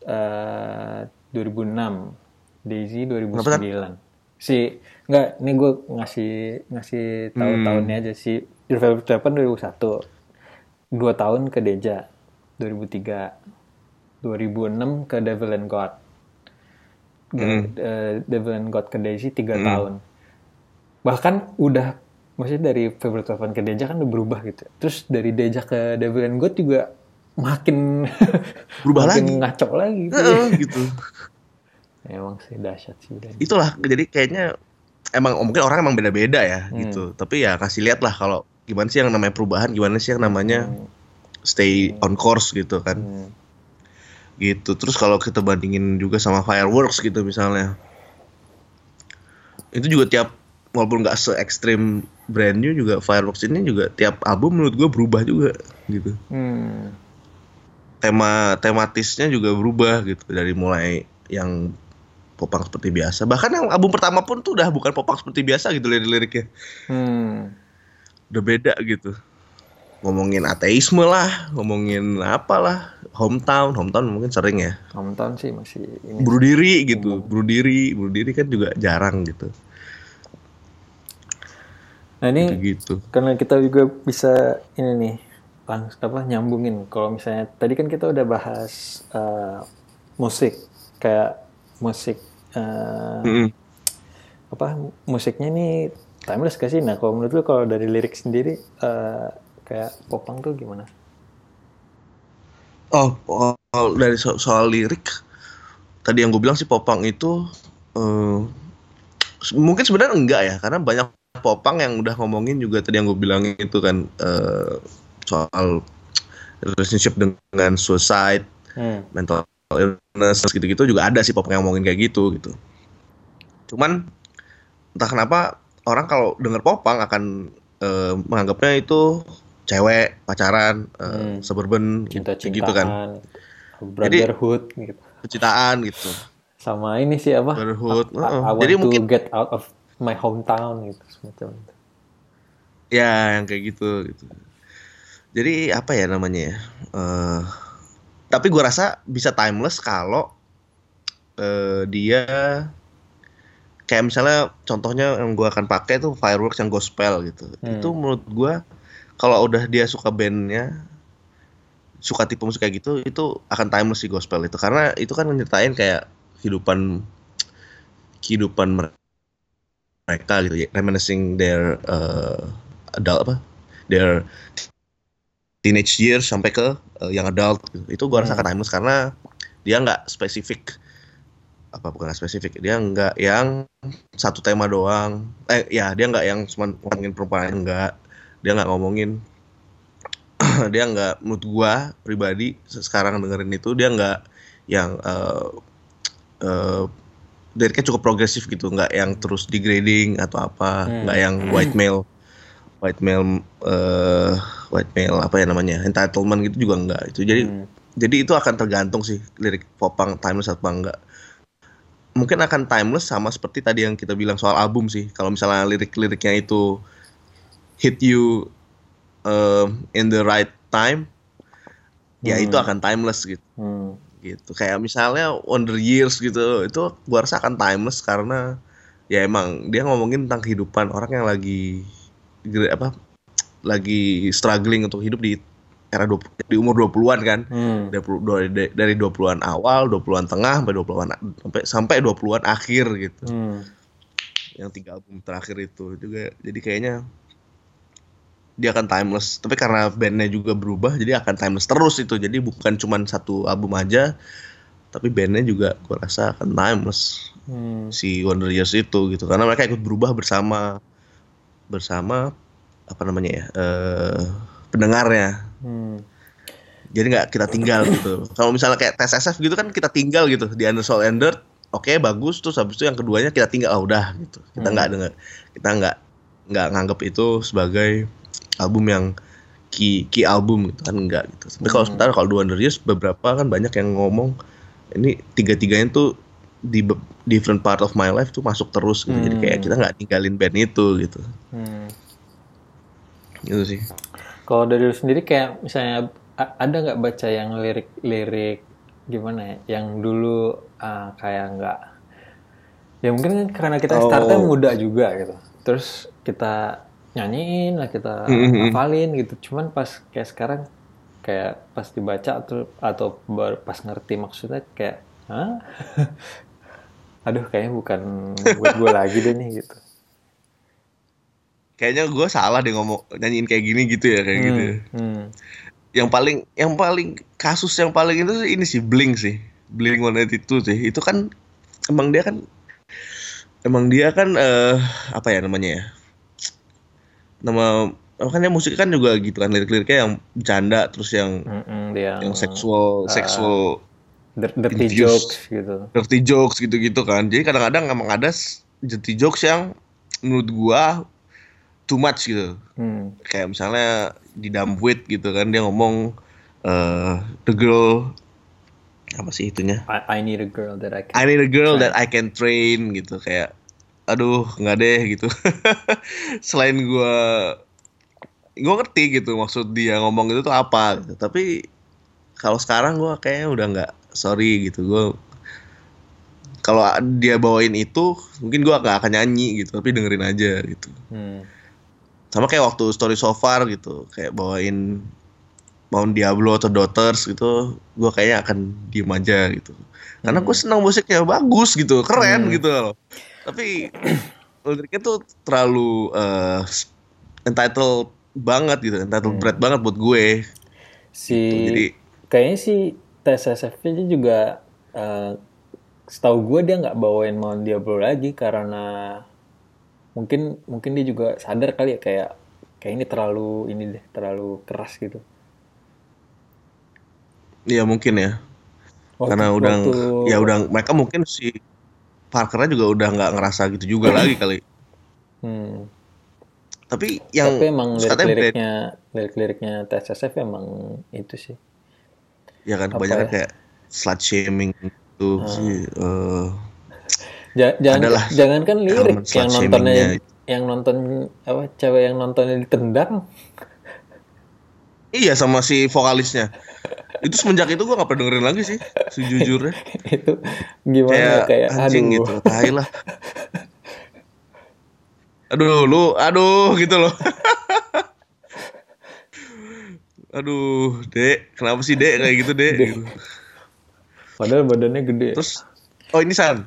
eh, 2006. Daisy 2009. Si enggak, ini gue ngasih ngasih tahu Hmm. aja si Favorite Weapon 2001. Dua tahun ke Deja 2003. 2006 ke Devil and God. Eh, Devil and God ke Daisy 3 tahun. Bahkan udah maksudnya dari Favorite Weapon ke Deja kan udah berubah gitu. Terus dari Deja ke Devil and God juga makin Berubah makin lagi. ngaco lagi gitu. Heeh, gitu Emang sih dahsyat sih dan. itulah jadi kayaknya emang mungkin orang emang beda-beda ya Hmm. gitu tapi ya kasih lihat lah kalau gimana sih yang namanya perubahan gimana sih yang namanya stay on course gitu kan Hmm. gitu terus kalau kita bandingin juga sama fireworks gitu misalnya itu juga tiap walaupun nggak se ekstrim brand new juga fireworks ini juga tiap album menurut gue berubah juga gitu. Hmm. tema tematisnya juga berubah gitu. Dari mulai yang popang seperti biasa. Bahkan yang album pertama pun tuh udah bukan popang seperti biasa gitu lirik-liriknya. Hmm. udah beda gitu. Ngomongin ateisme lah ngomongin apalah hometown. Hometown mungkin sering ya. Hometown sih masih ini. bunuh diri gitu. Bunuh diri bunuh diri kan juga jarang gitu Nah ini gitu karena kita juga bisa ini nih langsung apa nyambungin kalau misalnya tadi kan kita udah bahas eh, musik kayak musik eh, Mm-mm. apa musiknya ini timeless gak sih? Nah kalau menurut gue kalau dari lirik sendiri eh, kayak popang tuh gimana? oh, oh, dari so- soal lirik tadi yang gue bilang sih popang itu se- mungkin sebenarnya enggak ya karena banyak popang yang udah ngomongin juga tadi yang gue bilang itu kan eh, soal relationship dengan suicide Hmm. mental illness gitu-gitu juga ada sih popang yang ngomongin kayak gitu gitu. Cuman entah kenapa orang kalau denger popang akan eh, menganggapnya itu cewek pacaran eh, Hmm. suburban Cinta-cintaan, gitu kan brotherhood gitu. kecintaan gitu Sama ini sih apa? Brotherhood, I, I want Jadi to mungkin- get out of my hometown gitu semacam itu. ya yang kayak gitu gitu jadi apa ya namanya ya Eh, tapi gua rasa bisa timeless kalau eh, dia kayak misalnya contohnya yang gua akan pakai tuh fireworks yang gospel gitu Hmm. itu menurut gua kalau udah dia suka bandnya suka tipe musik kayak gitu itu akan timeless sih gospel itu karena itu kan nyeritain kayak kehidupan kehidupan mer- mereka gitu ya reminiscing their uh, adult apa their teenage years sampai ke uh, yang adult gitu. itu gua rasa Hmm. timeless karena dia nggak spesifik apa bukan nggak spesifik dia nggak yang satu tema doang eh ya dia nggak yang cuma ngomongin perempuan enggak dia nggak ngomongin dia nggak menurut gua pribadi se- sekarang dengerin itu dia nggak yang eh eh liriknya cukup progresif gitu nggak yang terus degrading atau apa Hmm. nggak yang white male white male eh white male apa ya namanya entitlement gitu juga nggak itu jadi Hmm. jadi itu akan tergantung sih lirik popang timeless apa enggak mungkin akan timeless sama seperti tadi yang kita bilang soal album sih. Kalau misalnya lirik-liriknya itu hit you um, in the right time, ya itu Hmm. akan timeless gitu. Hmm. Gitu. Kayak misalnya Wonder Years gitu, itu gua rasa akan timeless karena ya emang dia ngomongin tentang kehidupan orang yang lagi apa lagi struggling untuk hidup di era 20, di umur 20-an kan. Hmm. Dari, dari 20-an awal, 20-an tengah, sampai 20-an sampai sampai 20-an akhir gitu. Hmm. Yang tiga album terakhir itu juga jadi kayaknya dia akan timeless. Tapi karena bandnya juga berubah, jadi akan timeless terus itu. Jadi bukan cuma satu album aja, tapi bandnya juga gue rasa akan timeless Hmm. si Wonder Years itu gitu. Karena mereka ikut berubah bersama bersama apa namanya ya eh, pendengarnya. Hmm. jadi nggak kita tinggal gitu. Kalau misalnya kayak tes SF gitu kan kita tinggal gitu di Under Soul and Dirt, oke bagus terus habis itu yang keduanya kita tinggal, ah udah gitu. Kita Hmm. nggak dengar, kita nggak nggak nganggap itu sebagai album yang key key album gitu kan enggak gitu. Tapi kalau Hmm. sementara kalau Wonder Years beberapa kan banyak yang ngomong ini tiga-tiganya tuh di different part of my life tuh masuk terus gitu. Jadi kayak Hmm. kita nggak tinggalin band itu gitu. Hmm. Gitu sih. Kalau dari lu sendiri kayak misalnya ada nggak baca yang lirik-lirik gimana ya, yang dulu ah, kayak nggak ya mungkin kan karena kita Oh. startnya muda juga gitu, terus kita nyanyiin lah kita Mhm. hafalin gitu, cuman pas kayak sekarang kayak pas dibaca atau atau baru pas ngerti maksudnya kayak Hah? aduh kayaknya bukan buat gue lagi deh nih gitu. Kayaknya gue salah deh ngomong nyanyiin kayak gini gitu ya kayak gitu. ya. Hmm, hmm. yang paling yang paling kasus yang paling itu sih ini sih Blink sih Blink 182 sih itu kan emang dia kan emang dia kan eh apa ya namanya ya nama makanya musik kan juga gitu kan lirik-liriknya yang bercanda terus yang dia yang seksual seksual dir- dirty jokes gitu. dirty jokes gitu-gitu kan jadi kadang-kadang emang ada dirty jokes yang menurut gua too much gitu Hmm. kayak misalnya di Dumbwit gitu kan dia ngomong eh the girl apa sih itunya I, I need a girl that I can. I need a girl that I can train gitu kayak aduh nggak deh gitu. Selain gua gua ngerti gitu maksud dia ngomong itu tuh apa gitu. tapi kalau sekarang gua kayaknya udah nggak sorry gitu. Gua kalau dia bawain itu mungkin gua nggak akan nyanyi gitu. Tapi dengerin aja gitu. Hmm. sama kayak waktu story so far gitu. Kayak bawain Mount Diablo atau Daughters gitu gue kayaknya akan diem aja gitu. Karena gue senang musiknya bagus gitu. Keren Hmm. gitu loh tapi liriknya tuh terlalu eh, entitled banget gitu entitled Hmm. berat banget buat gue Si Gitu, jadi kayaknya si TSSF-nya juga eh, setahu gue dia nggak bawain Mount Diablo lagi karena mungkin mungkin dia juga sadar kali ya kayak kayak ini terlalu ini deh terlalu keras gitu. ya mungkin ya Waktu- karena udah waktu- ya udah mereka mungkin si Parkernya juga udah nggak ngerasa gitu juga lagi kali Hmm. tapi yang Tapi emang lirik-liriknya lirik-liriknya TSSF emang itu sih. ya kan kebanyakan ya? kayak slut shaming itu sih eh, Ja- jangan Adalah kan lirik elemen yang nontonnya yang nonton apa cewek yang nontonnya ditendang iya sama si vokalisnya. Itu semenjak itu gua nggak pernah dengerin lagi sih sejujurnya. Itu gimana kayak, ya, kayak anjing aduh. gitu tai lah. Aduh lu aduh gitu loh. Aduh dek kenapa sih dek kayak gitu dek? Dek. Gitu. padahal badannya gede. Terus oh ini san.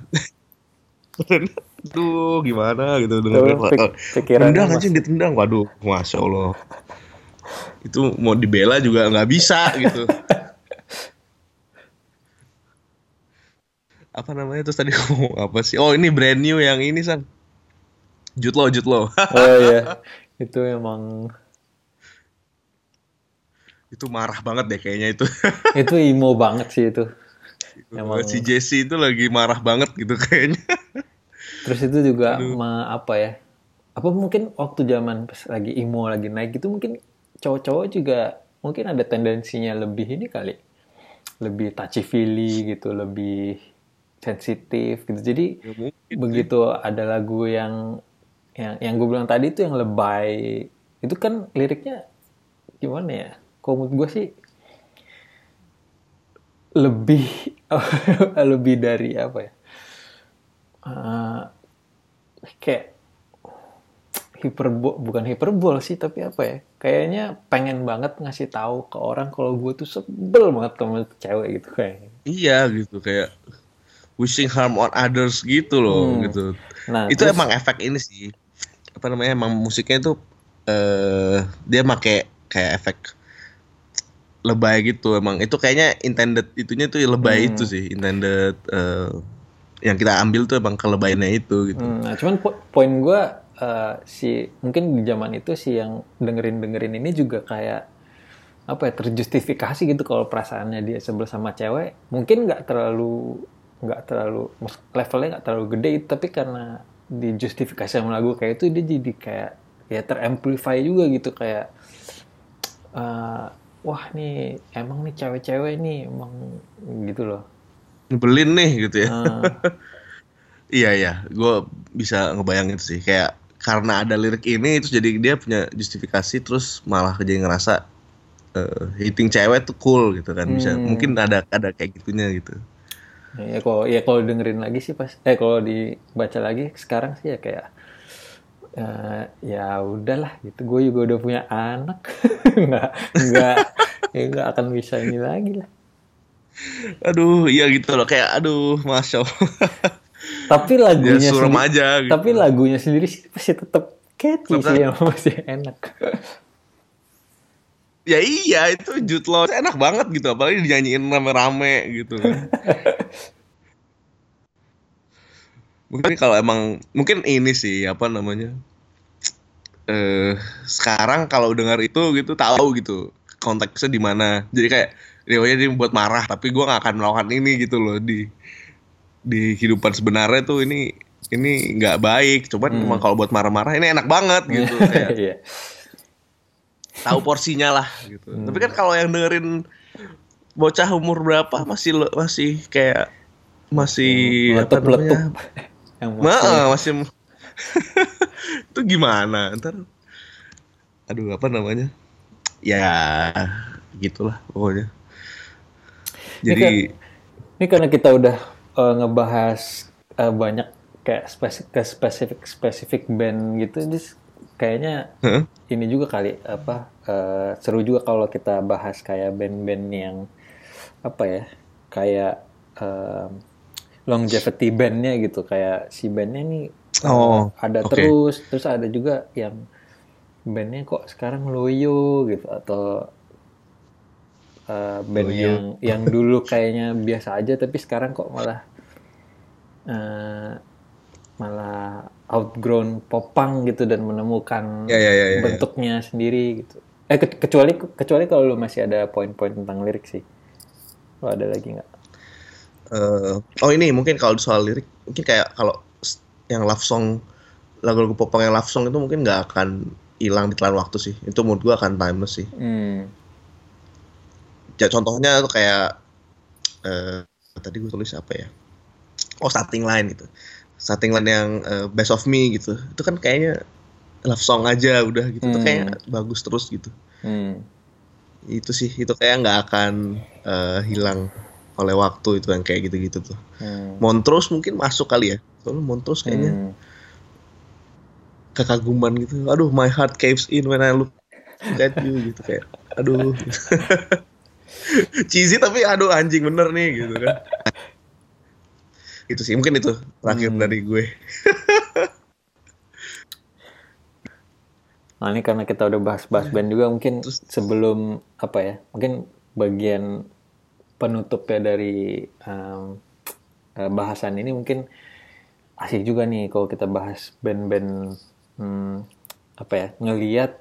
Aduh gimana gitu dengerin. Tuh, pik- pikirannya tendang anjing ditendang. Waduh masya allah itu mau dibela juga nggak bisa gitu. Apa namanya terus tadi ngomong apa sih? Oh ini brand new yang ini san Jutlo Jutlo. Oh iya itu emang itu marah banget deh kayaknya itu. Itu emo banget sih itu. Emang- si Jesse itu lagi marah banget gitu kayaknya. Terus itu juga ma- apa ya? Apa mungkin waktu zaman pas lagi emo lagi naik itu mungkin cowok-cowok juga mungkin ada tendensinya lebih ini kali. Lebih touchy feely gitu lebih sensitif gitu. Jadi Ya, mungkin begitu ada lagu yang yang yang gue bilang tadi itu yang lebay itu kan liriknya gimana ya? Kalau menurut gue sih lebih lebih dari apa ya? Eh, kayak hiperbol bukan hiperbol sih tapi apa ya kayaknya pengen banget ngasih tahu ke orang kalau gue tuh sebel banget sama cewek gitu kayak Iya gitu kayak wishing harm on others gitu loh Hmm. gitu. nah itu terus- emang efek ini sih. Apa namanya? Emang musiknya itu eh dia make kayak efek lebay gitu emang. Itu kayaknya intended itunya tuh lebay Hmm. itu sih, intended eh, yang kita ambil tuh emang kelebayannya itu gitu. Hmm, nah, cuman po- poin gue si mungkin di zaman itu si yang dengerin dengerin ini juga kayak apa ya terjustifikasi gitu kalau perasaannya dia sebel sama cewek. Mungkin nggak terlalu nggak terlalu levelnya nggak terlalu gede tapi karena dijustifikasi sama lagu kayak itu dia jadi kayak ya teramplify juga gitu kayak eh, wah nih emang nih cewek-cewek nih emang gitu loh. Nyebelin nih gitu ya. Eh, Iya iya, gue bisa ngebayangin sih kayak karena ada lirik ini itu jadi dia punya justifikasi terus malah jadi ngerasa eh, hitting cewek tuh cool gitu kan bisa Hmm. mungkin ada ada kayak gitunya gitu. Ya kalau ya kalau dengerin lagi sih pas eh kalau dibaca lagi sekarang sih ya kayak eh, ya udahlah gitu gue juga udah punya anak nggak nggak ya nggak akan bisa ini lagi lah Aduh iya gitu loh kayak aduh masya Allah tapi ya lagunya suram sendiri, aja gitu. tapi lagunya sendiri sih pasti tetap catchy sih yang masih enak Ya iya itu Jude Law enak banget gitu apalagi dinyanyiin rame-rame gitu kan. mungkin kalau emang mungkin ini sih apa namanya eh sekarang kalau dengar itu gitu tahu gitu konteksnya di mana jadi kayak Rio dia buat marah tapi gua nggak akan melakukan ini gitu loh di di kehidupan sebenarnya tuh ini ini nggak baik cuman Hmm. emang kalau buat marah-marah ini enak banget gitu kayak Iya. tahu porsinya lah gitu. Hmm. Tapi kan kalau yang dengerin bocah umur berapa masih masih kayak masih apa Meletup-letup. namanya? yang Ma, masih- itu gimana? Ntar aduh apa namanya? Ya gitulah pokoknya. Ini Jadi kan- Ini karena kita udah eh, ngebahas eh, banyak kayak spesifik ke spesifik spesifik band gitu, jadi kayaknya Heeh. ini juga kali apa eh, seru juga kalau kita bahas kayak band-band yang apa ya kayak em, longevity bandnya gitu kayak si bandnya nih Oh, ada oke. terus terus ada juga yang bandnya kok sekarang loyo gitu atau eh, band Loyo. yang yang dulu kayaknya biasa aja tapi sekarang kok malah eh, malah outgrown popang gitu dan menemukan Ya, ya, ya, ya, ya. bentuknya sendiri gitu. Eh ke- kecuali kecuali kalau lu masih ada poin-poin tentang lirik sih. Lo ada lagi nggak? eh, oh ini mungkin kalau soal lirik mungkin kayak kalau yang love song lagu-lagu popang yang love song itu mungkin nggak akan hilang di telan waktu sih. Itu menurut gua akan timeless sih. Hmm. Ya contohnya tuh kayak eh tadi gue tulis apa ya? Oh starting line gitu. Starting line yang eh, best of me gitu. Itu kan kayaknya love song aja udah gitu. Itu Hmm. kayak bagus terus gitu. Hmm. itu sih itu kayak nggak akan eh, hilang oleh waktu itu yang kayak gitu-gitu tuh. Hmm. Montrose mungkin masuk kali ya? Soalnya Montrose kayaknya Hmm. kekaguman gitu. Aduh my heart caves in when I look at you gitu kayak aduh cheesy tapi aduh anjing bener nih gitu kan itu sih mungkin itu terakhir Hmm. dari gue Nah ini karena kita udah bahas-bahas band juga mungkin Terus- sebelum apa ya mungkin bagian penutup ya dari eh, bahasan ini mungkin asik juga nih kalau kita bahas band-band hmm, apa ya ngeliat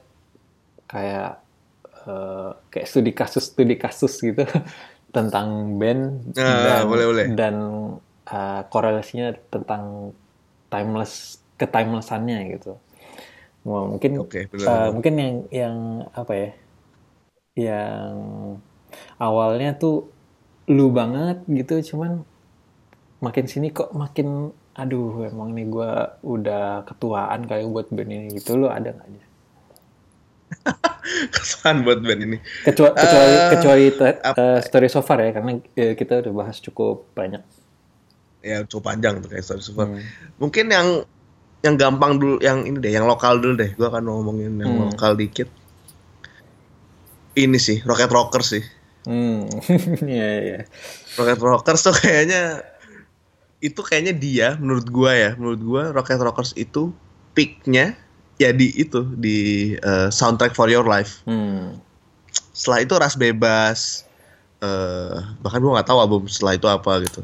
kayak eh, kayak studi kasus studi kasus gitu tentang band Ah, boleh, boleh. dan eh, korelasinya tentang timeless ke timelessannya gitu. Mungkin Oke, eh, benar. mungkin yang yang apa ya? Yang awalnya tuh lu banget gitu cuman makin sini kok makin aduh emang nih gue udah ketuaan kali buat band ini gitu lo ada nggak aja Kesan buat band ini. kecuali kecuali Eh, kecuali eh, story so far ya karena eh, kita udah bahas cukup banyak Ya cukup panjang tuh kayak story super. Hmm. Mungkin yang yang gampang dulu, yang ini deh, yang lokal dulu deh. Gua akan ngomongin yang Hmm. lokal dikit. Ini sih, Rocket Rockers sih. hmm iya iya Rocket Rockers tuh kayaknya itu kayaknya dia menurut gua ya, menurut gua Rocket Rockers itu peaknya ya di itu di eh, soundtrack for your life. hmm Setelah itu ras bebas. eh bahkan gua nggak tahu album setelah itu apa gitu.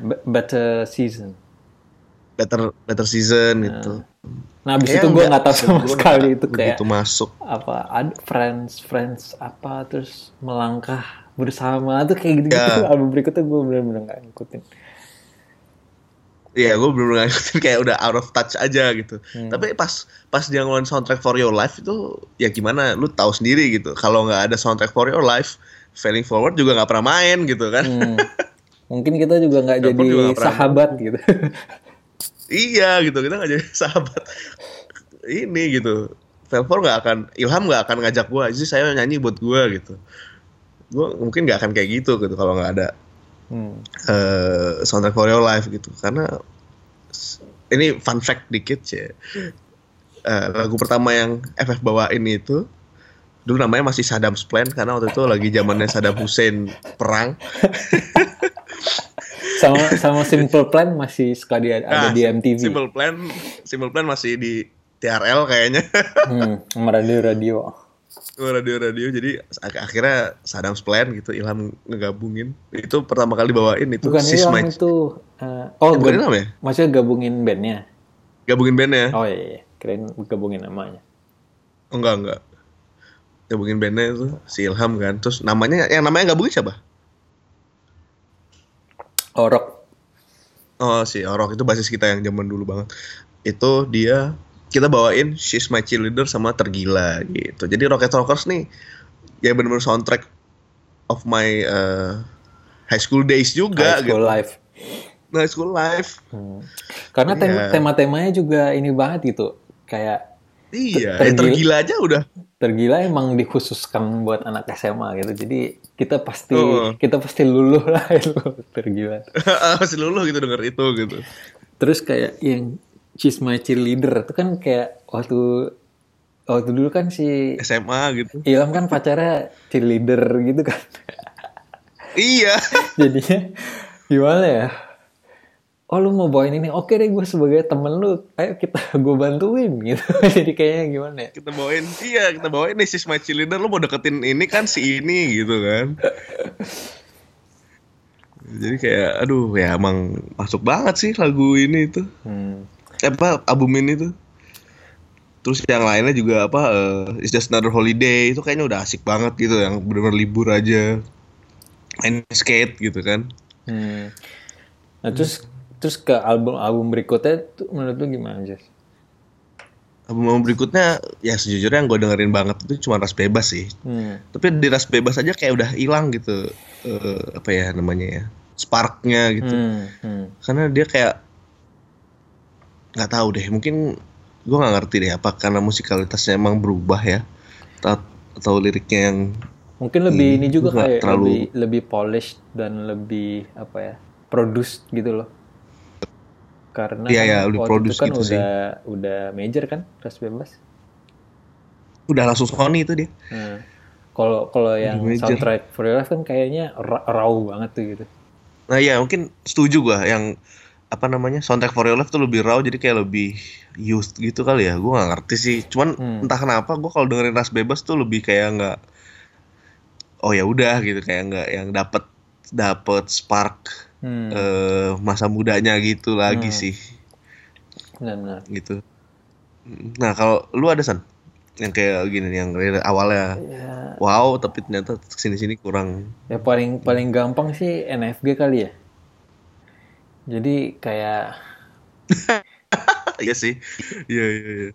Be- better season Better Better Season gitu. nah abis Kayaknya itu gue nggak- tahu sama gua sekali itu kayak begitu masuk. apa ada friends friends apa terus melangkah bersama tuh kayak gitu gitu Ya. album berikutnya gue bener-bener nggak ngikutin Iya, gue belum ngikutin kayak udah out of touch aja gitu. Hmm. Tapi pas pas dia ngeluarin soundtrack for your life itu ya gimana? Lu tahu sendiri gitu. Kalau nggak ada soundtrack for your life, Failing Forward juga nggak pernah main gitu kan? Hmm. mungkin kita juga nggak jadi juga pernah sahabat gitu iya gitu, kita nggak jadi sahabat. Ini gitu. Velvor nggak akan, Ilham nggak akan ngajak gue. Jadi saya nyanyi buat gue gitu. Gue mungkin nggak akan kayak gitu gitu kalau nggak ada hmm. eh soundtrack for your life gitu. Karena ini fun fact dikit ya. Eh, lagu pertama yang FF bawain itu dulu namanya masih Saddam's Plan karena waktu itu lagi zamannya Saddam Hussein perang. Sama sama Simple Plan masih suka di, ada Nah, di MTV Simple Plan Simple Plan masih di TRL kayaknya. Hmm, radio radio radio-radio jadi ak- akhirnya Saddam's Plan gitu Ilham ngegabungin itu pertama kali bawain itu bukan Sis Ilham My- itu eh, oh bukan gab- Ilham ya maksudnya gabungin bandnya gabungin bandnya oh iya, iya. keren gabungin namanya Oh, enggak enggak. Gabungin bandnya itu si Ilham kan. Terus namanya yang namanya gabungin siapa? Orok Oh si Orok itu basis kita yang zaman dulu banget. Itu dia kita bawain She's My Cheerleader sama Tergila gitu. Jadi Rocket Rockers nih ya bener-bener soundtrack of my uh, high school days juga High School gitu. Life High school life. Hmm. Karena Iya. tema-temanya juga ini banget gitu. Kayak Iya, Ter- ya Tergila aja udah. tergila emang dikhususkan buat anak SMA gitu. Jadi kita pasti Oh. kita pasti luluh lah itu tergila. Masih luluh gitu denger itu gitu. Terus kayak yang She's My Cheerleader itu kan kayak waktu waktu dulu kan si SMA gitu. Ilham kan pacarnya cheerleader gitu kan. Iya. Jadinya gimana ya? Oh lu mau bawain ini? Oke deh gue sebagai temen lu, ayo kita gue bantuin gitu. Jadi kayaknya gimana ya? kita bawain iya kita bawain nih si My Cheerleader lu mau deketin ini kan si ini gitu kan jadi kayak aduh ya emang masuk banget sih lagu ini tuh Hmm. Apa album ini tuh terus yang lainnya juga apa eh, It's Just Another Holiday itu kayaknya udah asik banget gitu yang bener-bener libur aja main skate gitu kan Hmm. Nah terus terus ke album album berikutnya tuh menurut lu gimana Jess? album berikutnya ya sejujurnya yang gue dengerin banget itu cuma ras bebas sih Hmm. tapi di ras bebas aja kayak udah hilang gitu eh, apa ya namanya ya sparknya gitu Hmm. Hmm. karena dia kayak nggak tahu deh mungkin gue nggak ngerti deh apa karena musikalitasnya emang berubah ya atau, atau liriknya yang Mungkin lebih Hmm, ini juga kayak terlalu- lebih lebih polished dan lebih apa ya produced gitu loh. Karena kan iya, lebih itu kan gitu sih. udah udah major kan Ras Bebas. udah langsung Sony itu dia Nah, kalau kalau yang major. soundtrack For Your Life kan kayaknya ra- raw banget tuh gitu. nah iya mungkin setuju gua yang apa namanya soundtrack for your life tuh lebih raw jadi kayak lebih youth gitu kali ya gue nggak ngerti sih cuman Hmm. entah kenapa gue kalau dengerin ras bebas tuh lebih kayak nggak oh ya udah gitu kayak nggak yang dapet dapet spark Hmm. eh, masa mudanya gitu lagi Hmm. sih Benar-benar. gitu. Nah kalau lu ada san yang kayak gini yang awalnya Ya, wow tapi ternyata sini sini kurang. ya paling paling gampang sih NFG kali ya. Jadi kayak Iya sih, iya iya. iya.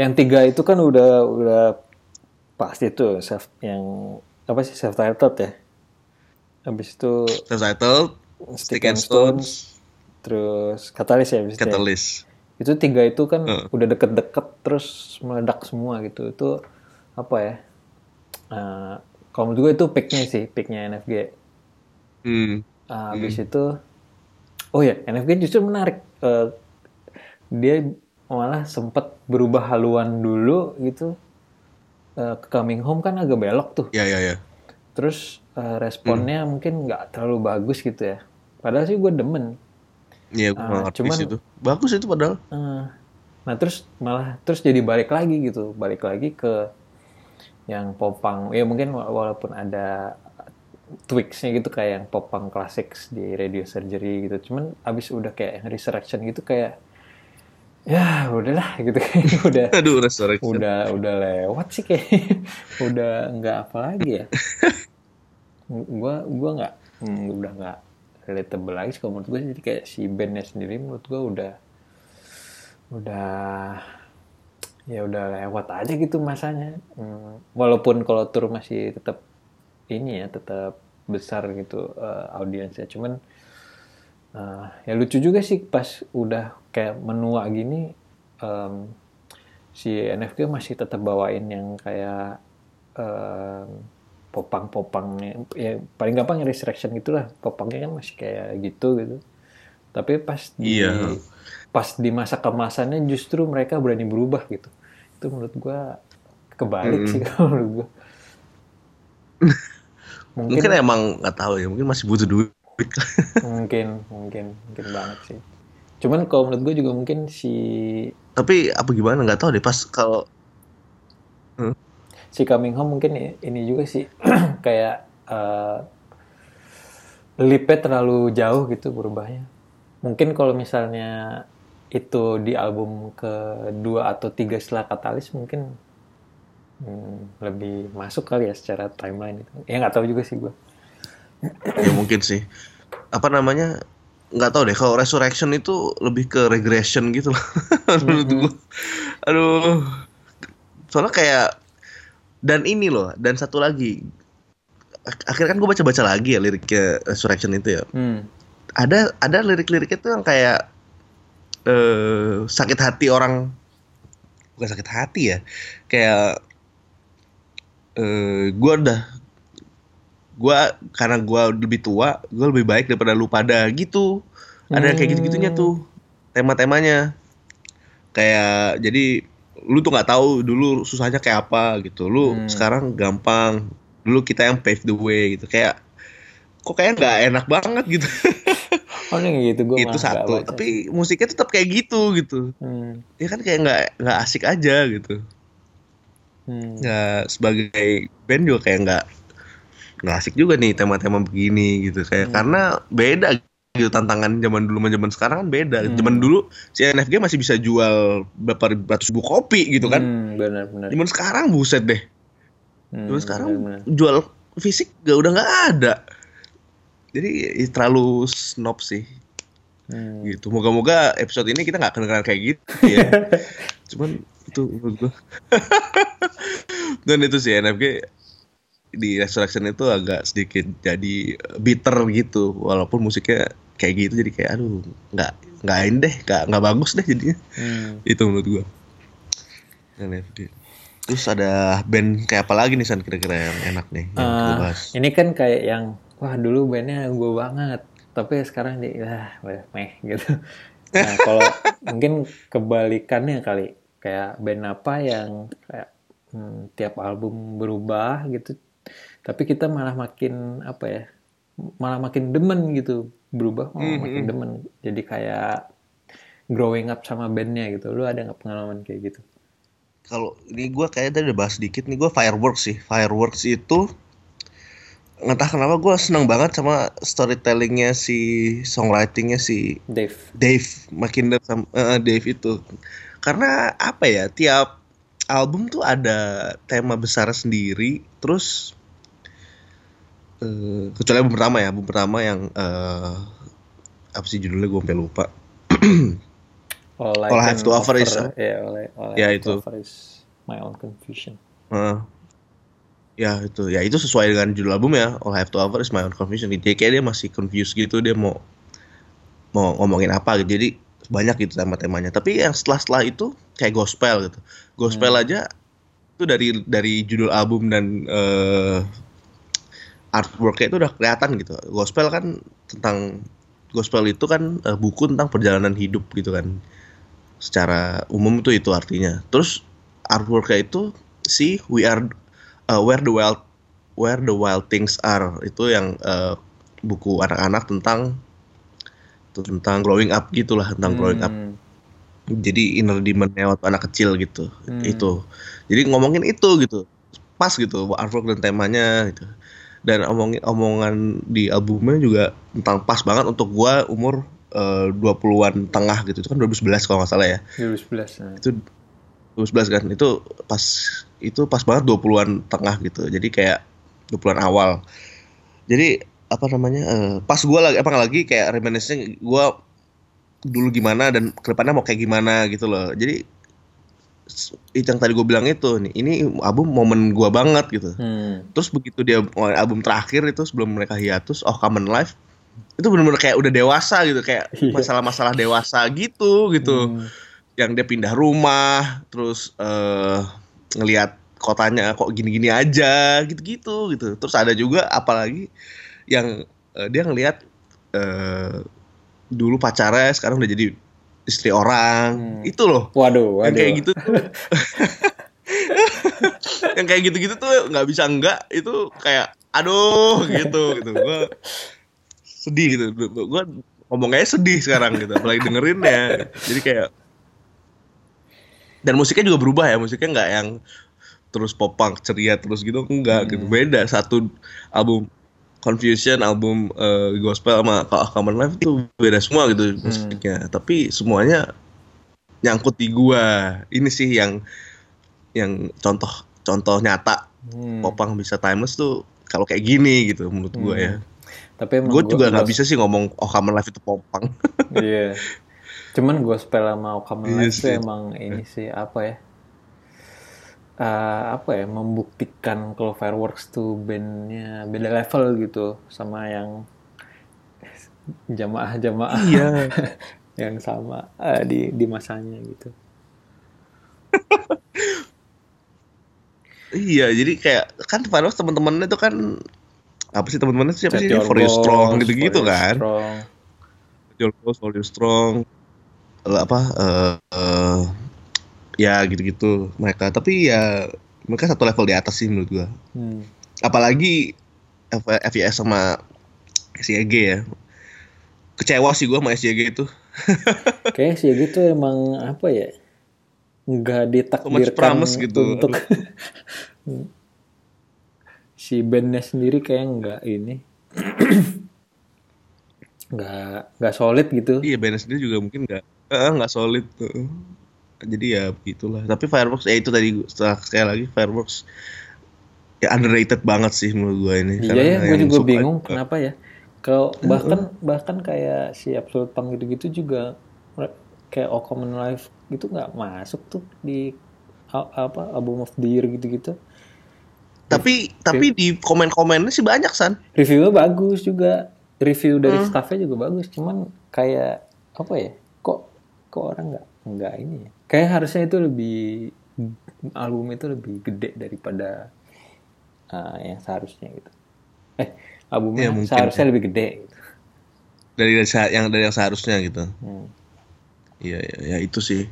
yang tiga itu kan udah udah pasti tuh self yang apa sih self titled ya. Habis itu Self-titled, Stick and Stones, terus katalis ya bisa Catalyst. itu tiga itu kan Heeh. udah deket-deket terus meledak semua gitu itu apa ya Eh, kalau menurut gue itu picknya sih picknya NFG Hmm. Ah, habis itu oh ya NFG justru menarik. Eh, dia malah sempat berubah haluan dulu gitu. Eh, ke coming home kan agak belok tuh. Ya ya ya. terus eh, responnya mungkin nggak terlalu bagus gitu ya. Padahal sih gue demen. Iya, gue Ah, ngerti cuman- itu. Bagus itu padahal. Eh, nah terus malah terus jadi balik lagi gitu. Balik lagi ke yang popang. Ya mungkin wa- walaupun ada tweaksnya gitu kayak yang popang classics di radio surgery gitu. Cuman abis udah kayak yang resurrection gitu kayak ya udahlah gitu. Udah Aduh, resurrection. udah udah lewat sih kayak. Udah nggak apa lagi ya. Gua gua nggak hmm, udah nggak relatable lagi sih kalau menurut gue jadi kayak si bandnya sendiri menurut gua udah udah ya udah lewat aja gitu masanya. Hmm, walaupun kalau tur masih tetap ini ya tetap besar gitu eh, audiensnya. Cuman eh, ya lucu juga sih pas udah kayak menua gini em, si NFG masih tetap bawain yang kayak em, popang-popangnya. Ya paling gampang yang resurrection gitulah. Popangnya kan masih kayak gitu gitu. Tapi pas di Iya. pas di masa kemasannya justru mereka berani berubah gitu. Itu menurut gua kebalik sih kalau menurut gua mungkin Mungkin emang nggak tahu ya, mungkin masih butuh duit. mungkin mungkin mungkin banget sih. Cuman kalau menurut gue juga mungkin si Tapi apa gimana nggak tahu deh pas kalau si coming home mungkin ini juga sih kayak eh lipnya terlalu jauh gitu berubahnya. Mungkin kalau misalnya itu di album kedua atau tiga setelah katalis mungkin hmm, lebih masuk kali ya secara timeline itu. Ya nggak tahu juga sih gue ya mungkin sih. Apa namanya? Nggak tahu deh kalau resurrection itu lebih ke regression gitu loh menurut gua. aduh. Soalnya kayak dan ini loh dan satu lagi. Ak- akhirnya kan gue baca baca lagi ya liriknya resurrection itu ya. Hmm. ada ada lirik-liriknya tuh yang kayak eh sakit hati orang. Bukan sakit hati ya. Kayak eh gue udah gue karena gue lebih tua gue lebih baik daripada lu pada gitu. Ada kayak gitu gitunya tuh tema-temanya. Kayak jadi lu tuh nggak tahu dulu susahnya kayak apa gitu. Lu Hmm. sekarang gampang dulu kita yang pave the way gitu. Kayak kok kayak nggak enak banget gitu. Oh ini gitu gue itu satu. tapi musiknya tetap kayak gitu gitu. Hmm. ya kan kayak nggak nggak asik aja gitu Hmm. nggak sebagai band juga kayak nggak nggak asik juga nih tema-tema begini gitu. Kayak karena beda gitu tantangan zaman dulu sama zaman sekarang kan beda. Hmm. zaman dulu si NFG masih bisa jual berapa ratus ribu kopi gitu kan. Hmm, benar-benar zaman sekarang buset deh. Hmm, zaman sekarang benar-benar. jual fisik gak udah nggak ada. Jadi ya, terlalu snob sih. Hmm. gitu. Moga-moga episode ini kita nggak kedengeran kayak gitu ya. Cuman itu menurut gua. Dan itu sih NFG di Resurrection itu agak sedikit jadi bitter gitu. Walaupun musiknya kayak gitu jadi kayak aduh nggak nggak deh nggak nggak bagus deh jadinya. Hmm. itu menurut gua. NFG terus ada band kayak apa lagi nih San kira-kira yang enak nih yang bahas? ini kan kayak yang wah dulu bandnya gue banget tapi sekarang dia ah udah meh gitu. Nah kalau mungkin kebalikannya kali kayak band apa yang kayak hmm, tiap album berubah gitu. Tapi kita malah makin apa ya malah makin demen gitu. Berubah malah makin demen. Jadi kayak growing up sama bandnya gitu. Lu ada nggak pengalaman kayak gitu? Kalau ini gue kayaknya tadi udah bahas sedikit nih. Gue fireworks sih. Fireworks itu entah kenapa gue seneng banget sama storytellingnya si songwritingnya si Dave. Dave Mackinder sama eh, Dave itu karena apa ya tiap album tuh ada tema besar sendiri terus eh, kecuali album pertama ya album pertama yang eh, apa sih judulnya gue sampai lupa. All I, All I can Have to Offer is- ya all I, all I have to itu. offer is my own confusion. Heeh. ya itu. Ya itu sesuai dengan judul album ya. All I Have to Offer is My Own Confusion. Jadi kayak dia masih confused gitu dia mau mau ngomongin apa gitu. Jadi banyak gitu tema-temanya. Tapi yang setelah-setelah itu kayak gospel gitu. Gospel Hmm. aja itu dari dari judul album dan eh, artworknya itu udah kelihatan gitu. Gospel kan tentang gospel itu kan eh, buku tentang perjalanan hidup gitu kan. Secara umum itu itu artinya. Terus artworknya itu si we are eh, where the wild where the wild things are itu yang eh, buku anak-anak tentang tentang growing up gitulah tentang growing up Hmm. jadi inner demonnya waktu anak kecil gitu Hmm. itu jadi ngomongin itu gitu pas gitu artwork dan temanya gitu dan omongin omongan di albumnya juga tentang pas banget untuk gua umur eh, 20-an tengah gitu itu kan 2011 kalau nggak salah ya 2011. nah. itu 2011 kan itu pas itu pas banget 20-an tengah gitu jadi kayak 20-an awal jadi apa namanya eh, pas gua lagi apa lagi kayak reminiscing gua dulu gimana dan ke depannya mau kayak gimana gitu loh jadi itu yang tadi gue bilang itu nih ini album momen gua banget gitu Hmm. terus begitu dia mulai album terakhir itu sebelum mereka hiatus oh Common Life itu benar-benar kayak udah dewasa gitu kayak Iya. masalah-masalah dewasa gitu gitu Hmm. yang dia pindah rumah terus eh ngelihat kotanya kok gini-gini aja gitu-gitu gitu terus ada juga apalagi yang eh, dia ngelihat eh dulu pacarnya sekarang udah jadi istri orang. Hmm. itu loh. Waduh, waduh. yang kayak gitu tuh. Yang kayak gitu-gitu tuh nggak bisa enggak itu kayak aduh gitu gitu. Gua sedih gitu. Gua ngomongnya sedih sekarang gitu apalagi dengerin ya jadi kayak dan musiknya juga berubah ya musiknya nggak yang terus pop punk ceria terus gitu enggak gitu. Beda satu album Confusion album eh, gospel sama Common Life itu beda semua gitu musiknya tapi semuanya nyangkut di gua ini sih yang yang contoh contoh nyata Hmm. popang bisa timeless tuh kalau kayak gini gitu menurut gua ya Tapi gue gua- juga nggak bisa sih ngomong oh Common Life itu popang Iya. Cuman gospel sama Common Iya Life tuh sih. emang ini sih apa ya? Eh, apa ya membuktikan kalau Fireworks tuh bandnya beda level gitu sama yang jamaah-jamaah iya yang sama eh, di di masanya gitu. iya jadi kayak kan Fireworks teman-temannya tuh kan apa sih teman-temannya siapa Set sih For You Strong gitu-gitu kan Strong. Your Goals, For You Strong apa eh, eh, ya gitu-gitu mereka tapi ya mereka satu level di atas sih menurut gua Hmm. apalagi F- FYS sama SYG ya kecewa sih gua sama SYG itu Kayak sih gitu emang apa ya? Nggak ditakdirkan gitu. untuk si bandnya sendiri kayak nggak ini nggak nggak solid gitu. iya bandnya sendiri juga mungkin nggak eh, nggak solid tuh jadi ya begitulah tapi Fireworks ya itu tadi sekali lagi Fireworks ya underrated banget sih menurut gua ini Iya Karena ya, gue juga bingung kenapa ya. Kalau bahkan bahkan kayak si Absolute Punk gitu-gitu juga re- kayak Oh Common Life gitu nggak masuk tuh di apa album of the year gitu-gitu. tapi tapi di komen-komennya sih banyak san Reviewnya bagus juga, review dari Hmm. staffnya juga bagus. Cuman kayak apa ya? Kok kok orang nggak nggak ini ya? Kayak harusnya itu lebih album itu lebih gede daripada uh, yang seharusnya gitu. Eh albumnya Ya, mungkin. seharusnya lebih gede. Gitu. dari yang dari yang seharusnya gitu Hmm. Iya, ya, ya itu sih.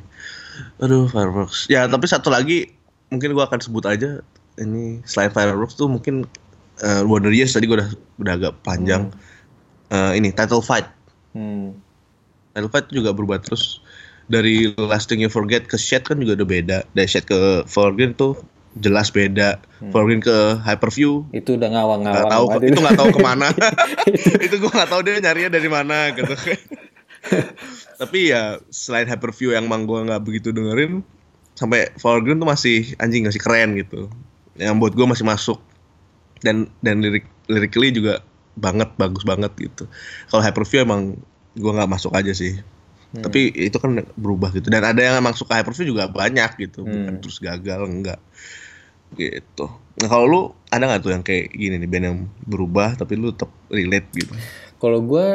Aduh, fireworks. Ya, tapi satu lagi mungkin gua akan sebut aja ini selain fireworks tuh mungkin eh, Wonder Years tadi gua udah udah agak panjang. Eh, ini title fight. Hmm. Title fight juga berubah terus dari Last Thing You Forget ke Shed kan juga udah beda. Dari Shed ke Forgreen tuh jelas beda. Forgreen ke Hyperview Itu udah ngawang-ngawang. tahu banget itu nggak tahu ke mana. Itu gue nggak tahu dia nyarinya dari mana gitu. Tapi ya selain hyperview yang mang gue nggak begitu dengerin sampai foreground tuh masih anjing masih keren gitu. Yang buat gue masih masuk. Dan dan lirik lirically juga banget bagus banget gitu. Kalau hyperview emang gue nggak masuk aja sih tapi itu kan berubah gitu. Dan ada yang emang suka hyperview juga banyak gitu. Bukan Hmm. terus gagal enggak. Gitu. Nah kalau lu ada nggak tuh yang kayak gini nih band yang berubah tapi lu tetap relate gitu? Kalau gue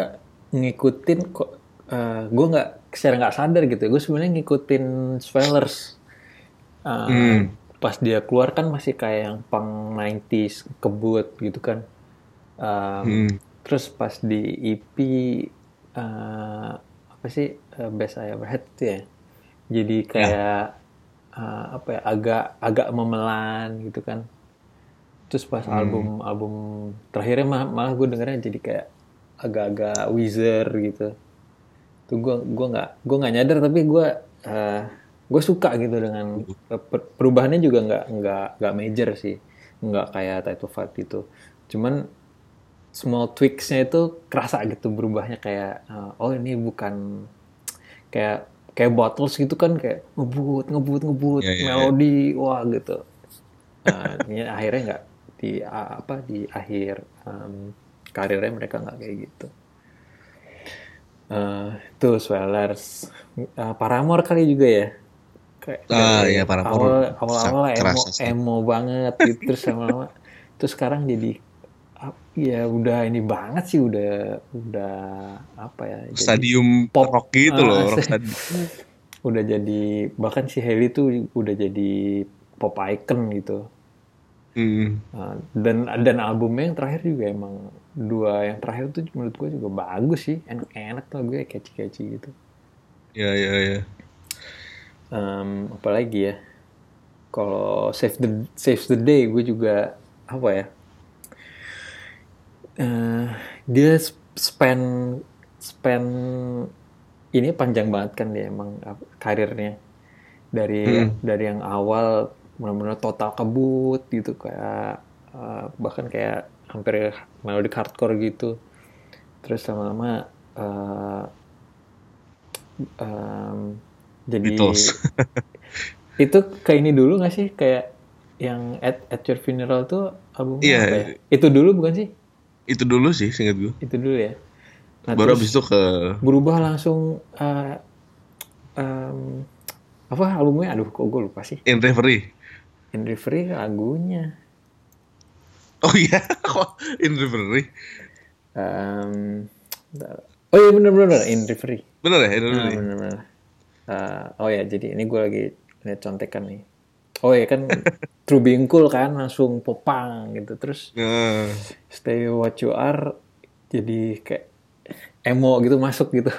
ngikutin kok uh, gue nggak secara nggak sadar gitu gue sebenarnya ngikutin Swellers uh, hmm. pas dia keluar kan masih kayak yang punk 90s kebut gitu kan. Um, hmm. terus pas di EP uh, apa sih uh, Best I Ever Had itu ya? Jadi kayak ya. uh, apa ya agak agak memelan gitu kan. Terus pas hmm. album album terakhirnya malah, malah gue dengernya jadi kayak agak-agak wizard gitu. Tuh gue gue nggak gue nggak nyadar tapi gue uh, gue suka gitu dengan perubahannya juga nggak nggak nggak major sih. Nggak kayak Tattoo Fight itu cuman small tweaksnya itu kerasa gitu berubahnya kayak uh, oh ini bukan kayak kayak bottles gitu kan kayak ngebut ngebut ngebut yeah, yeah, melodi yeah. wah gitu. Nah, ini akhirnya nggak di apa di akhir um, karirnya mereka nggak kayak gitu. Uh, tuh Swellers. Uh, Paramore kali juga ya? Kayak ah ya Paramore awal awal, awal emo emo banget gitu terus lama-lama. Terus sekarang jadi ya udah ini banget sih udah udah apa ya stadium pop rock gitu uh, loh rock udah jadi bahkan si Haley tuh udah jadi pop icon gitu Hmm. Uh, dan dan albumnya yang terakhir juga emang dua yang terakhir tuh menurut gue juga bagus sih enak-enak tuh gue catchy-catchy gitu. Ya ya ya. Um, apalagi ya kalau save the save the day gue juga apa ya uh, dia spend spend ini panjang banget kan dia emang karirnya dari hmm. dari yang awal benar-benar total kebut gitu kayak uh, bahkan kayak hampir melodic hardcore gitu terus lama-lama uh, um, jadi itu kayak ini dulu gak sih kayak yang at, at your funeral tuh album yeah. apa ya? Itu dulu bukan sih? Itu dulu sih, singkat gue. Itu dulu ya. Nah, Baru abis itu ke berubah langsung uh, um, apa albumnya? Aduh, kok gue lupa sih. In Reverie. In Reverie lagunya. Oh iya, kok In Reverie? Um, oh iya bener-bener In Reverie. Bener ya In Reverie? Nah, bener -bener. Uh, oh ya, jadi ini gue lagi lihat contekan nih. Oh iya kan True Being Cool kan langsung popang gitu terus uh. Stay What You Are jadi kayak emo gitu masuk gitu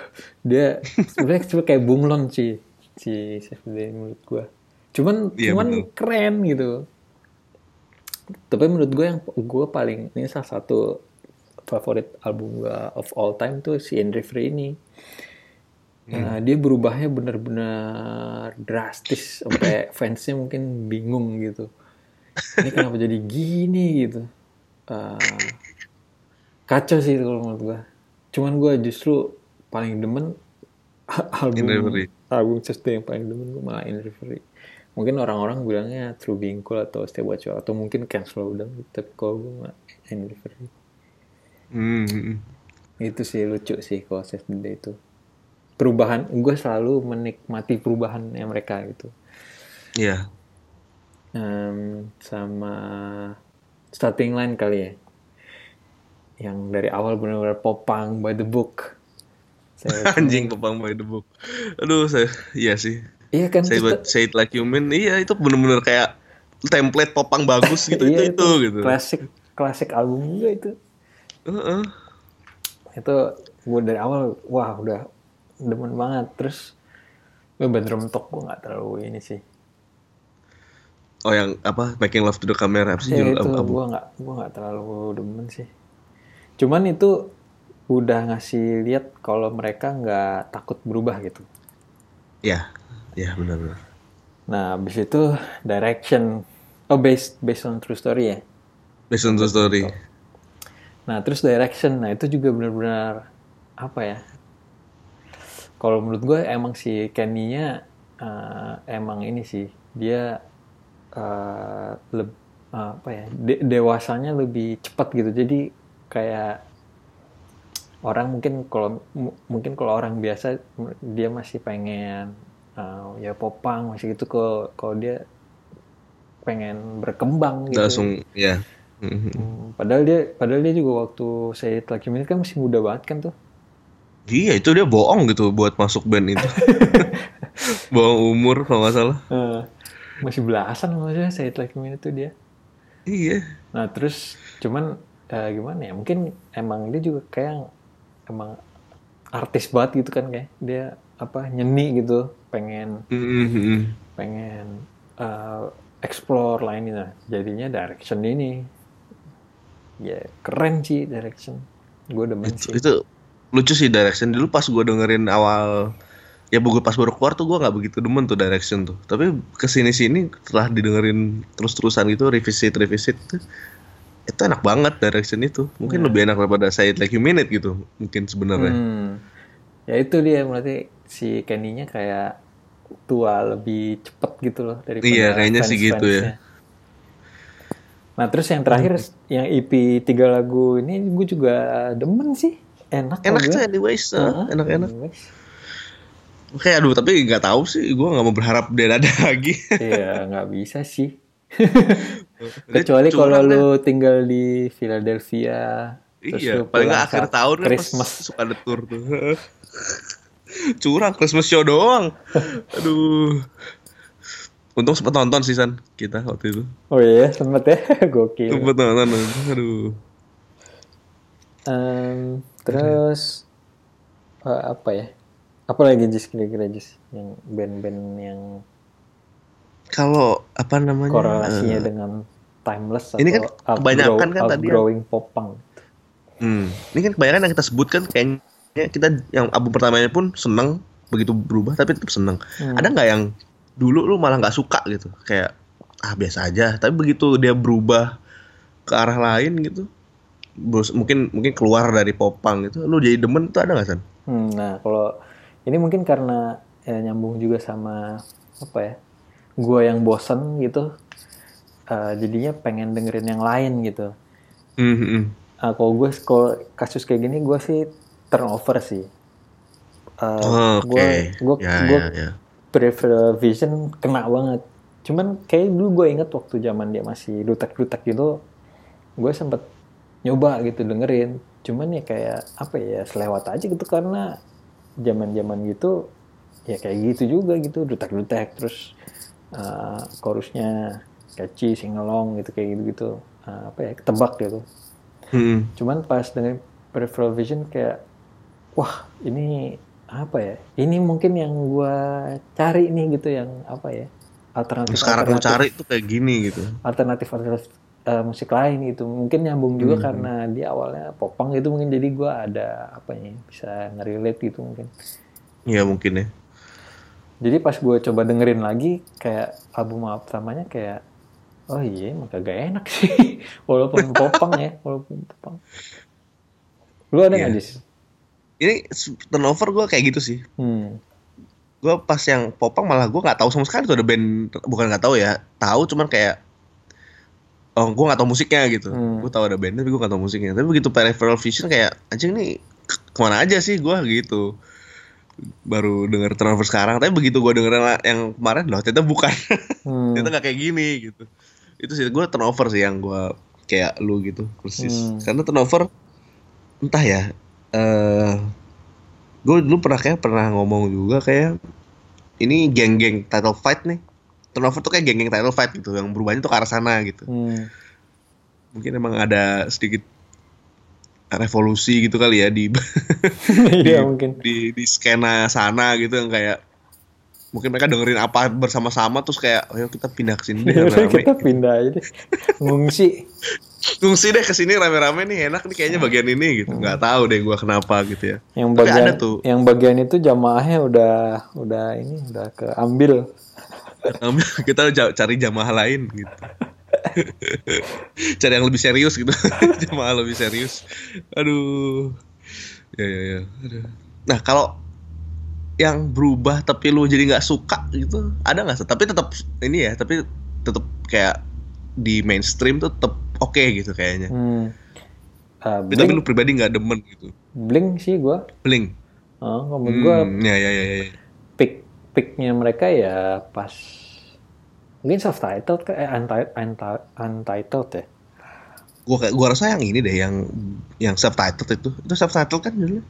dia sebenarnya cuma kayak bunglon sih si Saturday menurut gue cuman yeah, cuman betul. keren gitu tapi menurut gue yang gue paling ini salah satu favorit album gue of all time tuh si Andre Free ini. Nah, dia berubahnya benar-benar drastis sampai fansnya mungkin bingung gitu. Ini kenapa jadi gini gitu? Uh, kacau sih kalau menurut gue cuman gue justru paling demen album album Tuesday yang paling demen gue malah In Reverie. Mungkin orang-orang bilangnya True Being Cool atau Stay Watch atau mungkin Can't Slow Down tapi kalau gue mah Anniversary mm. itu sih lucu sih kalau Save the Day itu perubahan gue selalu menikmati perubahannya mereka gitu iya yeah. um, sama starting line kali ya yang dari awal benar-benar popang by the book anjing popang by the book aduh saya iya sih Iya kan? Say, buat say it like you mean. Iya itu bener-bener kayak template popang bagus gitu iya, itu, itu, itu gitu. Klasik klasik album juga itu. Uh -uh. Itu gue dari awal wah udah demen banget terus gue bener mentok gue nggak terlalu ini sih. Oh yang apa making love to the camera apa sih? Ya, itu gue nggak gue nggak terlalu demen sih. Cuman itu udah ngasih lihat kalau mereka nggak takut berubah gitu. Ya, Iya benar-benar. Nah abis itu direction, oh based based on true story ya. Based on true story. Nah terus direction, nah itu juga benar-benar apa ya? Kalau menurut gue emang si Kenny-nya uh, emang ini sih dia uh, leb, uh, apa ya de dewasanya lebih cepat gitu. Jadi kayak orang mungkin kalau mungkin kalau orang biasa dia masih pengen uh, ya popang masih gitu. Kalau kalau dia pengen berkembang gitu. Langsung ya. Hmm, padahal dia padahal dia juga waktu saya lagi kan masih muda banget kan tuh Iya itu dia bohong gitu buat masuk band itu. bohong umur kalau nggak salah. Eh, masih belasan maksudnya saya like me itu dia. Iya. Nah terus cuman eh, gimana ya? Mungkin emang dia juga kayak emang artis banget gitu kan kayak dia apa nyeni gitu, pengen Mhm. pengen eh, explore lainnya. Jadinya direction ini ya keren sih direction. Gue demen Itu, sih. itu lucu sih direction. Dulu pas gue dengerin awal ya buku pas baru keluar tuh gue nggak begitu demen tuh direction tuh. Tapi ke sini sini setelah didengerin terus terusan gitu revisit revisit tuh itu enak banget direction itu. Mungkin lebih enak daripada saya like you minute gitu mungkin sebenarnya. Hmm. Ya itu dia berarti si Kenny-nya kayak tua lebih cepet gitu loh daripada Iya, kayaknya sih gitu ya. Nah terus yang terakhir yang EP tiga lagu ini gue juga demen sih enak enak tuh anyways uh, Heeh. enak-enak Anyways. oke aduh tapi nggak tahu sih gue nggak mau berharap dia ada lagi Iya nggak bisa sih. Kecuali kalau lu tinggal di Philadelphia. terus iya lu paling nggak akhir tahun kan Christmas. pas suka ada tour tuh curang Christmas show doang aduh untung sempat nonton sih San kita waktu itu Oh iya sempet ya gokil. sempat nonton aduh Em, terus eh, apa ya? Apa lagi Jis kira-kira Jis yang band-band yang kalau apa namanya korelasinya eh, dengan timeless atau Ini kan kebanyakan kan tadi yang- outgrowing popang. Hmm. Ini kan kebanyakan yang kita sebutkan kayaknya kita yang album pertamanya pun seneng begitu berubah tapi tetap seneng. Hmm. Ada nggak yang dulu lu malah nggak suka gitu kayak ah biasa aja tapi begitu dia berubah ke arah lain gitu bos mungkin mungkin keluar dari popang gitu lu jadi demen tuh ada nggak san? Hmm, nah kalau ini mungkin karena ya, nyambung juga sama apa ya? Gua yang bosen gitu. eh, jadinya pengen dengerin yang lain gitu. Hmm, hmm. Ah, kalau gue kalau kasus kayak gini gue sih turnover sih. Gue gue gue. Peripheral Vision kena banget. Cuman kayak dulu gue inget waktu zaman dia masih dutak-dutak gitu, gue sempet nyoba gitu dengerin. Cuman ya kayak apa ya selewat aja gitu karena zaman-zaman gitu ya kayak gitu juga gitu dutak-dutak terus uh, chorusnya catchy singelong gitu kayak gitu-gitu Uh, apa ya ketebak gitu. Hmm. Cuman pas dengan peripheral vision kayak wah ini apa ya? Ini mungkin yang gua cari nih gitu yang apa ya? Alternatif Sekarang alternatif, cari tuh kayak gini gitu. alternatif alternatif eh, musik lain gitu. Mungkin nyambung juga karena dia awalnya popang gitu mungkin jadi gua ada apa ya? Bisa ngerelate gitu mungkin. Iya mungkin ya. Jadi pas gue coba dengerin lagi kayak album pertamanya kayak oh iya emang kagak enak sih walaupun popang ya walaupun popang. Lu ada nggak Iya. Jis? Ini turnover gue kayak gitu sih. Hmm. gue pas yang popang malah gue nggak tahu sama sekali tuh ada band bukan nggak tahu ya tahu cuman kayak oh gue nggak tahu musiknya gitu. Hmm. gue tahu ada bandnya tapi gue nggak tahu musiknya. Tapi begitu peripheral vision kayak anjing nih ke- ke mana aja sih gue gitu. Baru denger turnover sekarang. Tapi begitu gue denger yang- kemarin loh ternyata bukan. Hmm. ternyata nggak kayak gini gitu. Itu sih gue turnover sih yang gue kayak lu gitu persis. Hmm. karena turnover entah ya eh gue dulu pernah kayak pernah ngomong juga kayak ini geng-geng title fight nih turnover tuh kayak geng-geng title fight gitu yang berubahnya tuh ke arah sana gitu Hmm. mungkin emang ada sedikit revolusi gitu kali ya di Iya mungkin. di di skena sana gitu yang kayak mungkin mereka dengerin apa bersama-sama terus kayak ayo kita pindah ke sini deh rame-rame kita pindah aja deh. Ngungsi. ngungsi deh ke sini rame-rame nih enak nih kayaknya bagian ini gitu nggak tahu deh gua kenapa gitu ya Yang Tapi bagian ada tuh. yang bagian itu jamaahnya udah udah ini udah keambil. Kita cari jamaah lain gitu. Cari yang lebih serius gitu. Jamaah lebih serius. Aduh. Ya ya ya. Aduh. nah kalau yang berubah tapi lu jadi nggak suka gitu ada nggak sih? tapi tetap ini ya tapi tetap kayak di mainstream tuh tetap oke gitu kayaknya. Hmm. Uh, tapi Blink, lu pribadi nggak demen gitu. Blink sih gue. Blink. Oh, menurut gue Hmm, ya ya ya ya. Pick picknya mereka ya pas mungkin self titled ke eh, unti- unti- untitled ya. gua kayak gua rasa yang ini deh yang yang self titled itu itu self titled kan dulu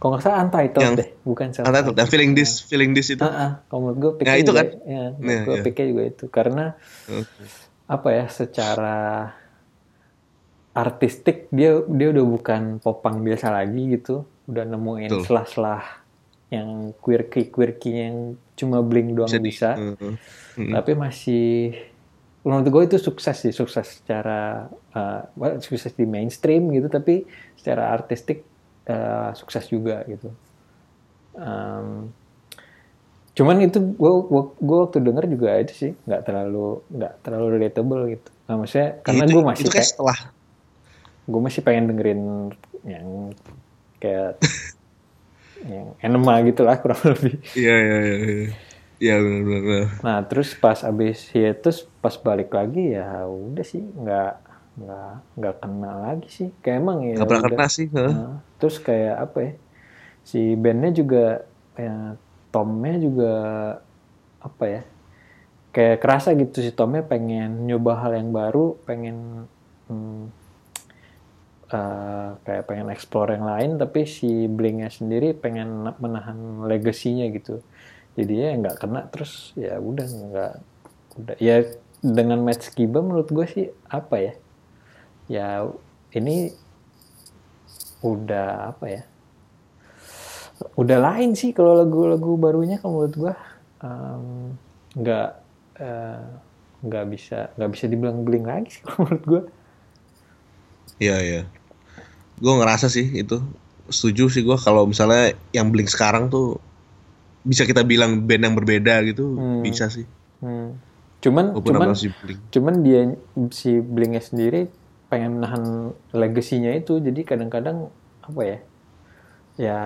Kalau nggak salah Untitled Yang- deh, bukan self Untitled, yang feeling this, feeling this itu. Kalau menurut gue Nah, itu juga, kan. ya, Nah, gue iya. pikir juga itu karena Oke. apa ya secara artistik dia dia udah bukan popang biasa lagi gitu udah nemuin Betul. selah-selah yang quirky quirky yang cuma bling doang Bisa di- bisa, Heeh. Hmm. tapi masih menurut gue itu sukses sih sukses secara uh, well, sukses di mainstream gitu tapi secara artistik uh, sukses juga gitu Em, cuman itu gue gue waktu denger juga itu sih nggak terlalu nggak terlalu relatable gitu nah, maksudnya karena Itu- gue masih itu kayak kayak setelah gue masih pengen dengerin yang kayak yang enema gitu lah kurang lebih Iya iya iya. iya. Iya benar benar. Nah terus pas abis hiatus pas balik lagi ya udah sih nggak nggak nggak kena lagi sih kayak emang ya Gak pernah kena sih. heeh. Nah, terus kayak apa ya si bandnya juga ya Tomnya juga apa ya kayak kerasa gitu si Tomnya pengen nyoba hal yang baru pengen hmm, eh, kayak pengen explore yang lain tapi si Blingnya sendiri pengen menahan legasinya gitu. Jadi ya nggak kena terus ya udah nggak udah. Ya dengan match Kiba menurut gue sih apa ya? Ya ini udah apa ya? Udah lain sih kalau lagu-lagu barunya kalau menurut gue nggak eh, nggak bisa nggak bisa dibilang bling lagi sih kalau menurut gue Iya iya. Gue ngerasa sih itu setuju sih gue kalau misalnya yang Blink sekarang tuh bisa kita bilang band yang berbeda gitu Hmm. bisa sih. Hmm. cuman Walaupun cuman si Blink. cuman dia si Blingnya sendiri pengen menahan legasinya itu jadi kadang-kadang apa ya ya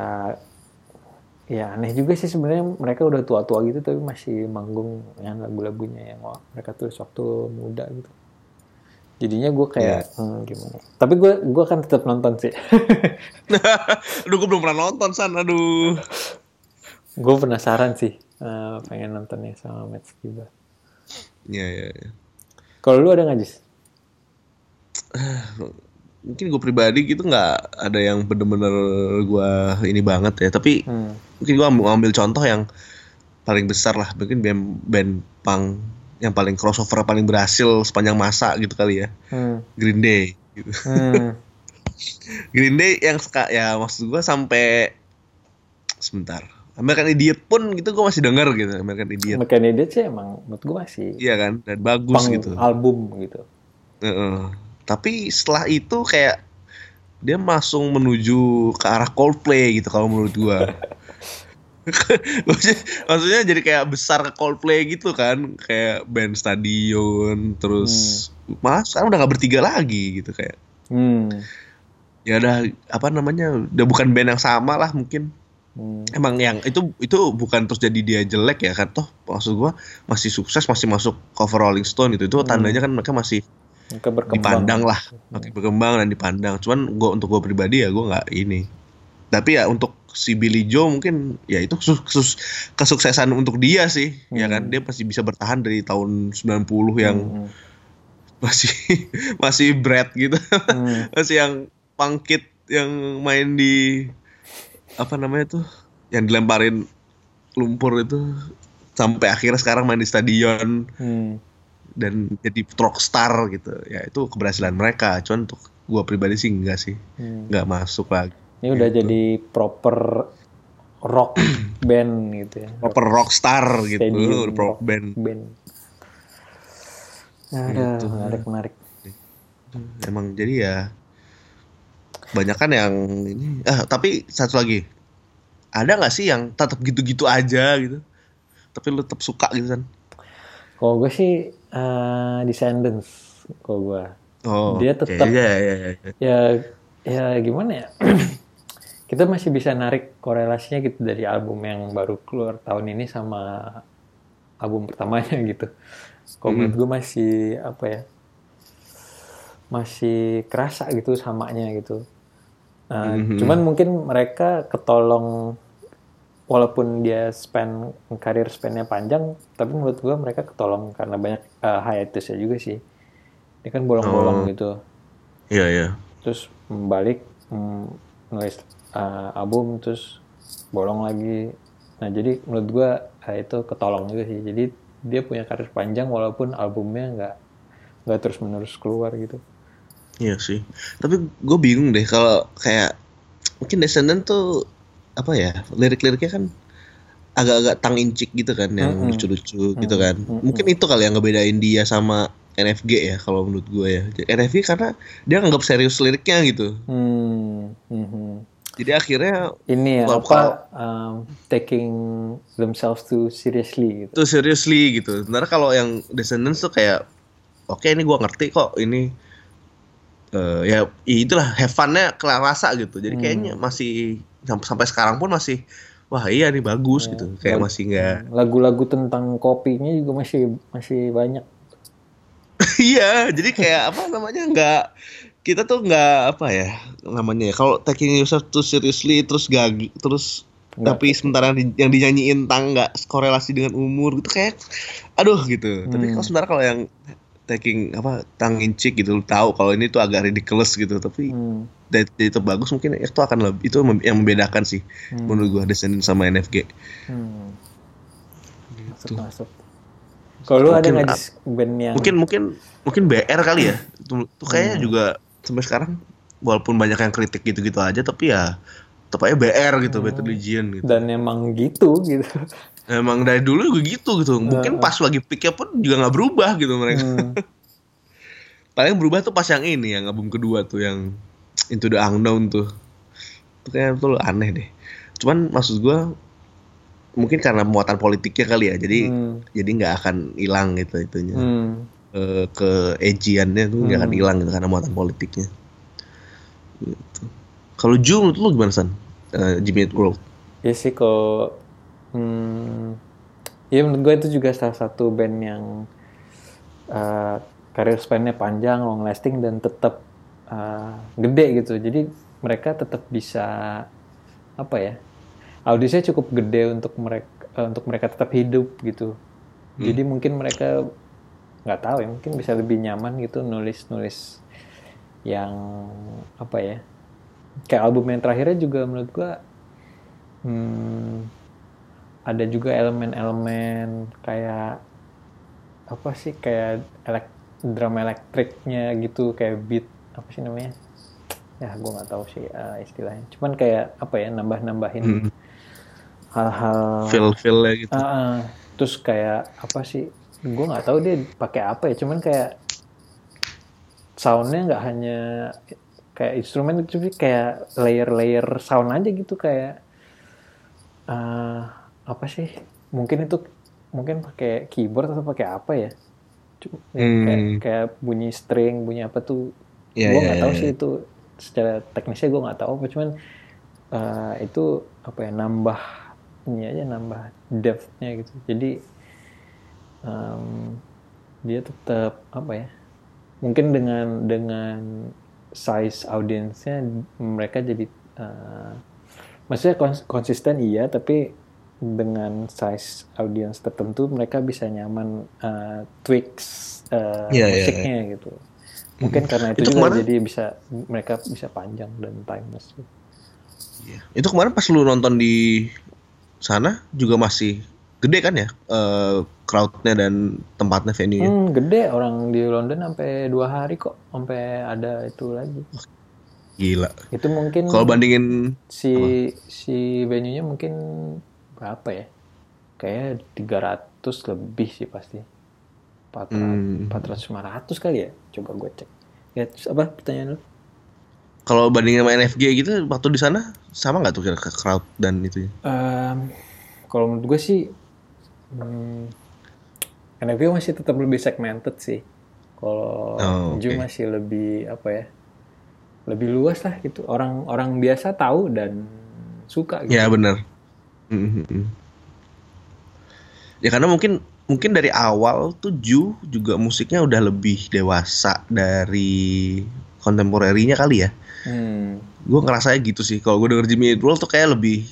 ya aneh juga sih sebenarnya mereka udah tua-tua gitu tapi masih manggung yang lagu-lagunya yang wah, mereka tulis waktu muda gitu jadinya gue kayak hmm, gimana tapi gue gue akan tetap nonton sih Aduh gue belum pernah nonton san. Aduh. gue penasaran sih eh, pengen nontonnya sama Matt Skiba Iya iya. iya. kalau lu ada nggak Jis? Mungkin gue pribadi gitu nggak ada yang bener-bener gue ini banget ya. Tapi Hmm. mungkin gue ambil, ambil contoh yang paling besar lah. Mungkin band, band punk yang paling crossover paling berhasil sepanjang masa gitu kali ya. Hmm. Green Day. Gitu. Hmm. Green Day yang seka, ya maksud gue sampai sebentar. American Idiot pun gitu gue masih denger gitu American Idiot. American Idiot sih emang menurut gue masih Iya kan dan bagus gitu. album gitu. Heeh. Tapi setelah itu kayak dia langsung menuju ke arah Coldplay gitu kalau menurut gua. maksudnya, jadi kayak besar ke Coldplay gitu kan, kayak band stadion terus mas sekarang udah nggak bertiga lagi gitu kayak. Hmm. Ya udah apa namanya udah bukan band yang sama lah mungkin. Hmm. Emang yang itu itu bukan terus jadi dia jelek ya kan toh maksud gua masih sukses masih masuk cover Rolling Stone itu itu tandanya kan mereka masih Mereka berkembang. dipandang lah makin berkembang dan dipandang cuman gua untuk gue pribadi ya gue nggak ini tapi ya untuk si Billy Joe mungkin ya itu kesuksesan untuk dia sih ya kan? Dia masih bisa bertahan dari tahun 90 yang Hmm. masih masih Brad gitu. Hmm. masih yang pangkit yang main di apa namanya tuh? Yang dilemparin lumpur itu sampai akhirnya sekarang main di stadion. Hmm. dan jadi rockstar gitu. Ya itu keberhasilan mereka. Cuman untuk gua pribadi sih enggak sih. Hmm. nggak masuk lagi Ini udah Gitu. jadi proper rock band gitu ya. proper rockstar gitu Stadium udah rock band band. Ada Gitu. menarik menarik. emang jadi ya banyak kan yang ini ah tapi satu lagi ada nggak sih yang tetap gitu-gitu aja gitu tapi lu tetap suka gitu kan Kalau gue sih eh, Descendants. Kalau gue oh Dia tetap- ya ya ya ya ya gimana ya? Kita masih bisa narik korelasinya gitu dari album yang baru keluar tahun ini sama album pertamanya gitu. Kalau menurut gue masih apa ya? Masih kerasa gitu samanya gitu. Nah, Mhm. Cuman mungkin mereka ketolong walaupun dia spend karir spendnya panjang, tapi menurut gue mereka ketolong karena banyak uh, hiatusnya juga sih. Dia kan bolong-bolong Oh. gitu iya iya terus balik mm, nulis uh, album terus bolong lagi nah jadi menurut gue uh, itu ketolong juga sih jadi dia punya karir panjang walaupun albumnya nggak nggak terus menerus keluar gitu Iya sih. Tapi gue bingung deh kalau kayak mungkin Descendant tuh apa ya lirik-liriknya kan agak-agak tang incik gitu kan yang lucu-lucu gitu kan. Mm-mm. Mungkin itu kali yang ngebedain dia sama NFG ya kalau menurut gue ya. NFG karena dia nganggap serius liriknya gitu. hmm, mhm. Jadi akhirnya ini ya Kalau- apa um, taking themselves too seriously gitu tuh seriously gitu. Sementara kalau yang Descendants tuh kayak oke ini gue ngerti kok ini eh, ya itulah have fun-nya kerasa gitu. Jadi Hmm. kayaknya masih sampai sekarang pun masih wah iya nih bagus Ya, gitu. Kayak masih nggak lagu-lagu tentang kopinya juga masih masih banyak iya, jadi kayak apa namanya nggak kita tuh nggak apa ya namanya ya kalau taking yourself too seriously terus gag terus Nggak. tapi sementara yang, di- yang dinyanyiin tang nggak korelasi dengan umur gitu kayak aduh gitu. Tapi Hmm. kalau sementara kalau yang taking apa tang in cheek gitu tahu kalau ini tuh agak ridiculous gitu tapi Hmm, dari itu bagus mungkin itu akan lebih itu yang membedakan sih hmm, menurut gua Descendant sama NFG. hmm. masuk Gitu. masuk kalau lu ada Mungkin nggak band yang mungkin mungkin mungkin BR kali ya tuh, tuh kayaknya Hmm. juga sampai sekarang walaupun banyak yang kritik gitu-gitu aja tapi ya tetap aja BR gitu Hmm. Bad Religion gitu. Dan emang gitu gitu. Emang dari dulu juga gitu gitu. Mungkin Uh, uh. pas lagi peaknya pun juga nggak berubah gitu mereka. Hmm, paling berubah tuh pas yang ini yang album kedua tuh yang Into the Unknown tuh. Itu kayaknya tuh aneh deh. Cuman maksud gua mungkin karena muatan politiknya kali ya jadi hmm, jadi nggak akan hilang gitu itunya. Hmm. Ke ke edgiannya tuh nggak akan Hmm. hilang gitu karena muatan politiknya. Gitu. Kalau Ju menurut lu gimana san? Eh, Jimmy Eat World. Ya sih kalau hmm, ya menurut gue itu juga salah satu band yang uh, karir span-nya panjang, long lasting dan tetap uh, gede gitu. Jadi mereka tetap bisa apa ya? Audisinya cukup gede untuk mereka untuk mereka tetap hidup gitu. Jadi mungkin mereka nggak tahu ya, mungkin bisa lebih nyaman gitu nulis-nulis yang apa ya? Kayak album yang terakhirnya juga menurut gua hmm, ada juga elemen-elemen kayak apa sih kayak elek drum elektriknya gitu kayak beat apa sih namanya ya gue nggak tahu sih uh, istilahnya cuman kayak apa ya nambah nambahin Hmm. hal-hal Feel feelnya gitu. Ah. terus kayak apa sih gue nggak tahu dia pakai apa ya cuman kayak soundnya nggak hanya kayak instrumen tapi kayak layer-layer sound aja gitu kayak eh, apa sih? Mungkin itu mungkin pakai keyboard atau pakai apa ya? Cu- Hmm. kayak, kayak bunyi string bunyi apa tuh? Iya, gue iya, nggak tahu iya, sih itu secara teknisnya gue nggak tahu apa cuman eh, itu apa ya nambah ini aja nambah depth-nya gitu. Jadi em, dia tetap apa ya mungkin dengan dengan size audiensnya mereka jadi eh, maksudnya kons- konsisten iya tapi dengan size audience tertentu mereka bisa nyaman eh, tweaks eh, Iya, iya, musiknya gitu mungkin karena itu, Itu juga kemarin- jadi bisa mereka bisa panjang dan timeless. Iya. Itu kemarin pas lu nonton di sana juga masih gede kan ya eh, crowdnya dan tempatnya venue-nya. Hmm, gede orang di London sampai dua hari kok sampai ada itu lagi Gila. itu mungkin Kalau bandingin si si venue-nya mungkin berapa ya kayak 300 lebih sih pasti 400 Hmm. 400 500 kali ya coba gue cek ya terus apa pertanyaan lu kalau bandingin sama NFG gitu waktu di sana sama nggak tuh crowd dan itu? Em, kalau menurut gue sih hmm, NFP masih tetap lebih segmented sih kalau Oh, Ju oke. masih lebih apa ya lebih luas lah gitu orang orang biasa tahu dan suka gitu Ya benar. Mhm. Ya karena mungkin mungkin dari awal tuh Ju juga musiknya udah lebih dewasa dari kontemporerinya kali ya. Hmm. Gue ngerasanya gitu sih. Kalau gue denger Jimmy Eat World tuh kayak lebih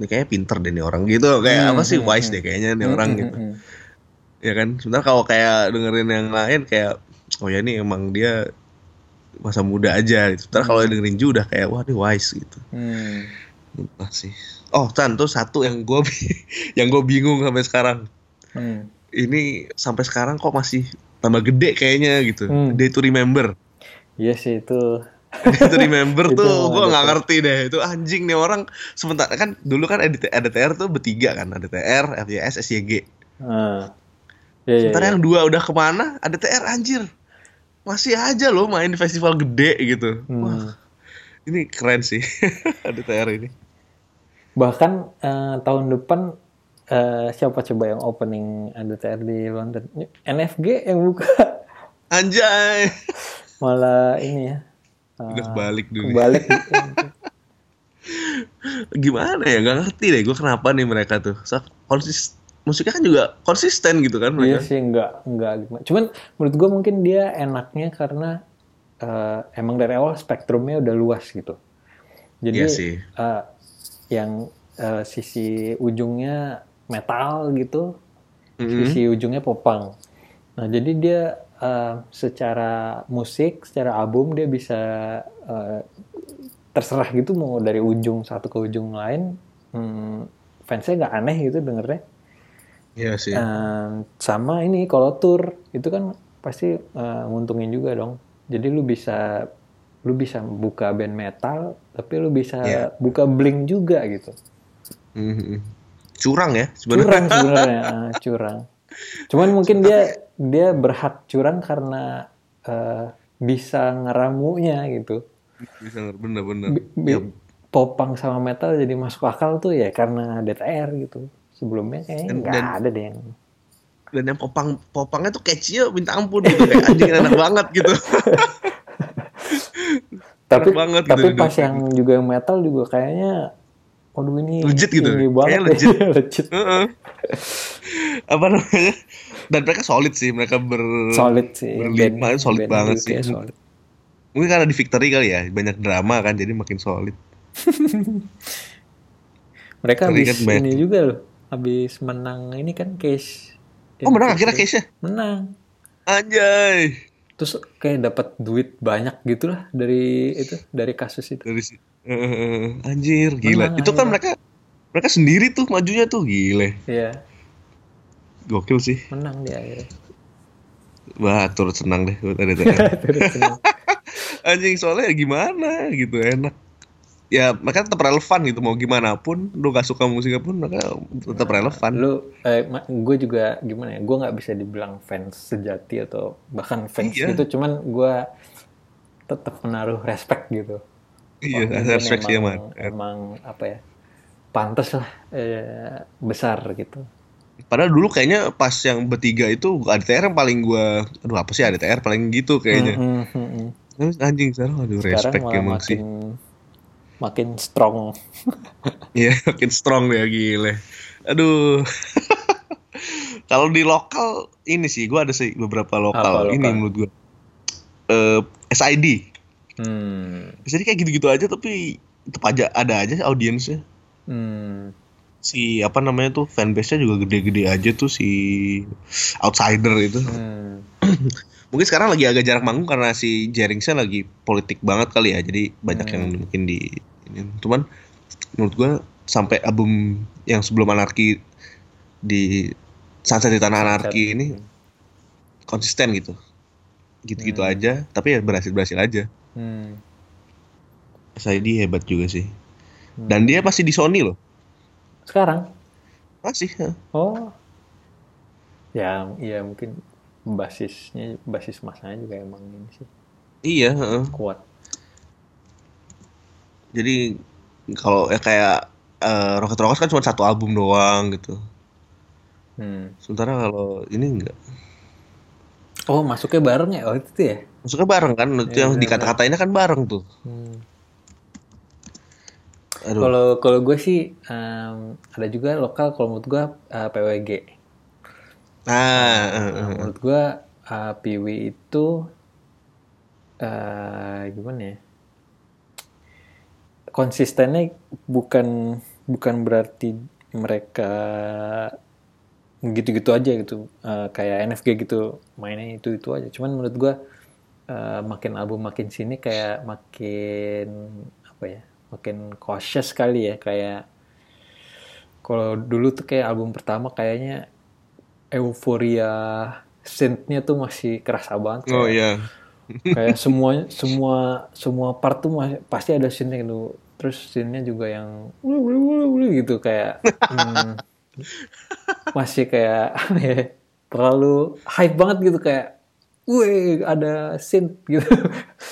ini kayaknya pinter deh nih orang gitu kayak Hmm, apa sih hmm, wise hmm. deh kayaknya nih Hmm, orang hmm, gitu hmm, ya kan sebentar kalau kayak dengerin yang lain kayak oh ya ini emang dia masa muda aja gitu. Ntar kalau dengerin Ju udah kayak wah ini wise gitu. Hmm. Entah sih. Oh, Chan tuh satu yang gue yang gue bingung sampai sekarang. Hmm. Ini sampai sekarang kok masih tambah gede kayaknya gitu. Hmm. Day to remember. Iya sih itu. To remember Itu tuh gue ada nggak ngerti deh. Itu anjing nih orang sebentar kan dulu kan ada ada TR tuh bertiga kan. Ada TR, FYS, SYG. Ah. Ya, ya, Sementara ya. yang dua udah ke mana? Ada TR anjir. Masih aja loh main di festival gede gitu. Hmm. Wah, ini keren sih. ada TR ini. Bahkan eh, tahun depan eh, siapa coba yang opening ADTR di London? NFG yang buka Anjay. malah ini ya. Udah balik dulu. Kebalik. Gimana ya? Gak ngerti deh gue kenapa nih mereka tuh. So, konsis musiknya kan juga konsisten gitu kan Iya mereka. sih enggak enggak gimana. Cuman menurut gue mungkin dia enaknya karena eh, emang dari awal spektrumnya udah luas gitu. Jadi Iya sih. eh, yang eh, sisi ujungnya metal gitu, Mhm. sisi ujungnya popang. Nah jadi dia eh, secara musik, secara album dia bisa eh, terserah gitu mau dari ujung satu ke ujung lain. Hmm, fansnya nggak aneh gitu dengernya. Iya sih. Eh, sama ini kalau tour itu kan pasti eh, nguntungin juga dong. Jadi lu bisa lu bisa buka band metal tapi lu bisa Iya. buka bling juga gitu. Mhm. Curang ya sebenarnya. Curang sebenarnya, eh, curang. Cuman mungkin dia dia berhak curang karena eh, bisa ngeramunya gitu. Bisa bener-bener. Bi- popang sama metal jadi masuk akal tuh ya karena DTR gitu. Sebelumnya kayaknya Dan- nggak dan- ada deh yang Dan yang popang popangnya tuh catchy-nya minta ampun gitu kayak anjing enak banget gitu. tapi banget gitu tapi pas didengerin. yang juga yang metal juga kayaknya waduh ini Legit gitu. tinggi banget legit. ya, legit Heeh. Apa namanya? Dan mereka solid sih, mereka ber solid sih berlima itu solid band banget sih. solid. Mungkin karena di victory kali ya, banyak drama kan jadi makin solid. mereka habis kan banyak- ini juga loh habis menang ini kan case Oh menang akhirnya case-nya? menang Anjay. terus kayak dapat duit banyak gitu lah dari itu dari kasus itu Dari si Eh, anjir, gila. Menang itu kan akhirnya. mereka mereka sendiri tuh majunya tuh gile. Iya Gokil sih. menang dia akhirnya Wah, turut senang deh. Terus senang. Anjing soalnya ya gimana gitu enak. Ya mereka tetap relevan gitu mau gimana pun lu gak suka musiknya pun mereka tetap relevan. lu eh, gue juga gimana ya gue nggak bisa dibilang fans sejati atau bahkan fans Iya. gitu cuman gue tetap menaruh respect gitu Iya, respect sih emang, emang. emang apa ya pantas lah eh, besar gitu Padahal dulu kayaknya pas yang bertiga itu ADTR yang paling gua aduh apa sih ADTR paling gitu kayaknya. Hmm, hmm. Terus anjing sekarang aduh sekarang respect emang makin sih. makin strong Iya, makin strong ya gile. Aduh. Kalau di lokal ini sih gua ada sih beberapa lokal, Apa ini lokal? menurut gua. Eh SID. hmm. Jadi kayak gitu-gitu aja tapi tetap aja ada aja audiensnya. Hmm. Si apa namanya tuh fanbase-nya juga gede-gede aja tuh si outsider itu. Hmm. Mungkin sekarang lagi agak jarak manggung karena si Jeringsnya lagi politik banget kali ya. Jadi banyak Hmm. yang mungkin di ini. Cuman menurut gua sampai album yang sebelum anarki di Sunset di Tanah Sunset. Anarki ini konsisten gitu. Gitu-gitu Hmm. aja, tapi ya berhasil-berhasil aja. Hmm. SID hebat juga sih. Hmm. Dan dia pasti di Sony loh. Sekarang Masih. ya. oh ya iya mungkin basisnya basis masanya juga emang ini sih Iya, kuat Jadi kalau ya kayak eh, Rocket Rockers kan cuma satu album doang gitu. hmm. Sementara kalau ini enggak. oh masuknya bareng ya oh itu tuh ya Maksudnya bareng kan, itu Iya, yang benar, dikata-katainnya kan bareng tuh. Hmm. Kalau kalau gue sih em, ada juga lokal kalau menurut gue eh, PWG. Nah, eh, Nah, eh, menurut gue eh, PW itu eh gimana ya? Konsistennya bukan bukan berarti mereka gitu-gitu aja gitu Eh, kayak NFG gitu mainnya itu itu aja. Cuman menurut gue uh, makin album makin sini kayak makin apa ya makin cautious kali ya kayak kalau dulu tuh kayak album pertama kayaknya euforia synthnya tuh masih kerasa banget oh iya. kayak semua semua semua part tuh masih, pasti ada scene gitu. Terus scene-nya juga yang gitu kayak hmm, masih kayak ya, terlalu hype banget gitu kayak wih ada scene gitu.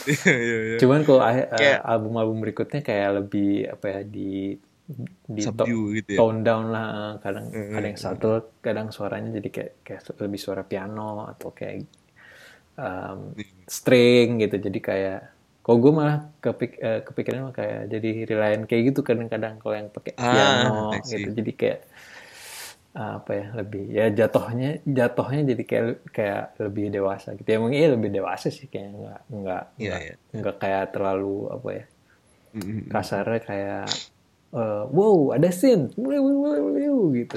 Iya, iya, iya. cuman kalau uh, Kayak- album-album berikutnya kayak lebih apa ya di di to- gitu ya. tone down lah. Kadang Mm, ada yang subtle kadang suaranya jadi kayak kayak lebih suara piano atau kayak um, string gitu. Jadi kayak kalau gue malah kepik eh, kepikiran mah kayak jadi reliant kayak gitu kadang-kadang. Kalau yang pakai Ah, piano gitu. Jadi kayak apa ya lebih ya jatuhnya jatuhnya jadi kayak kayak lebih dewasa gitu. Ya mungkin iya lebih dewasa sih kayaknya nggak nggak Iya, nggak iya. nggak kayak terlalu apa ya kasarnya kayak eh, wow ada wiu, gitu.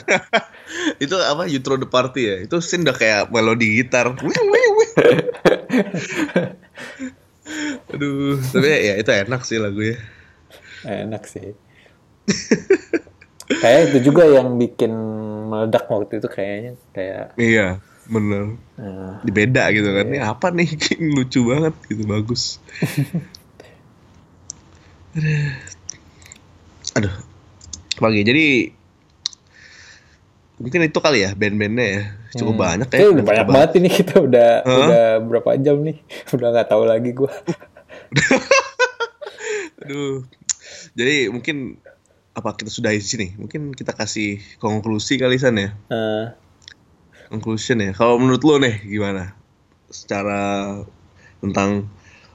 Itu apa you throw the party ya? Itu scene udah kayak melodi gitar. Aduh tapi ya itu enak sih lagunya. Enak sih. Kayak itu juga yang bikin meledak waktu itu kayaknya kayak iya bener. Eh, beda gitu kan. Ini apa nih? Lucu banget gitu bagus. Aduh. Pagi jadi mungkin itu kali ya band-bandnya ya. Cukup banyak ya. udah banyak banget ini kita udah Hah? udah berapa jam nih? Udah nggak tahu lagi gua. Aduh. Jadi mungkin apa kita sudah di sini? Mungkin kita kasih konklusi kali san ya? Eh, conclusion ya? Kalau menurut lo nih gimana? Secara tentang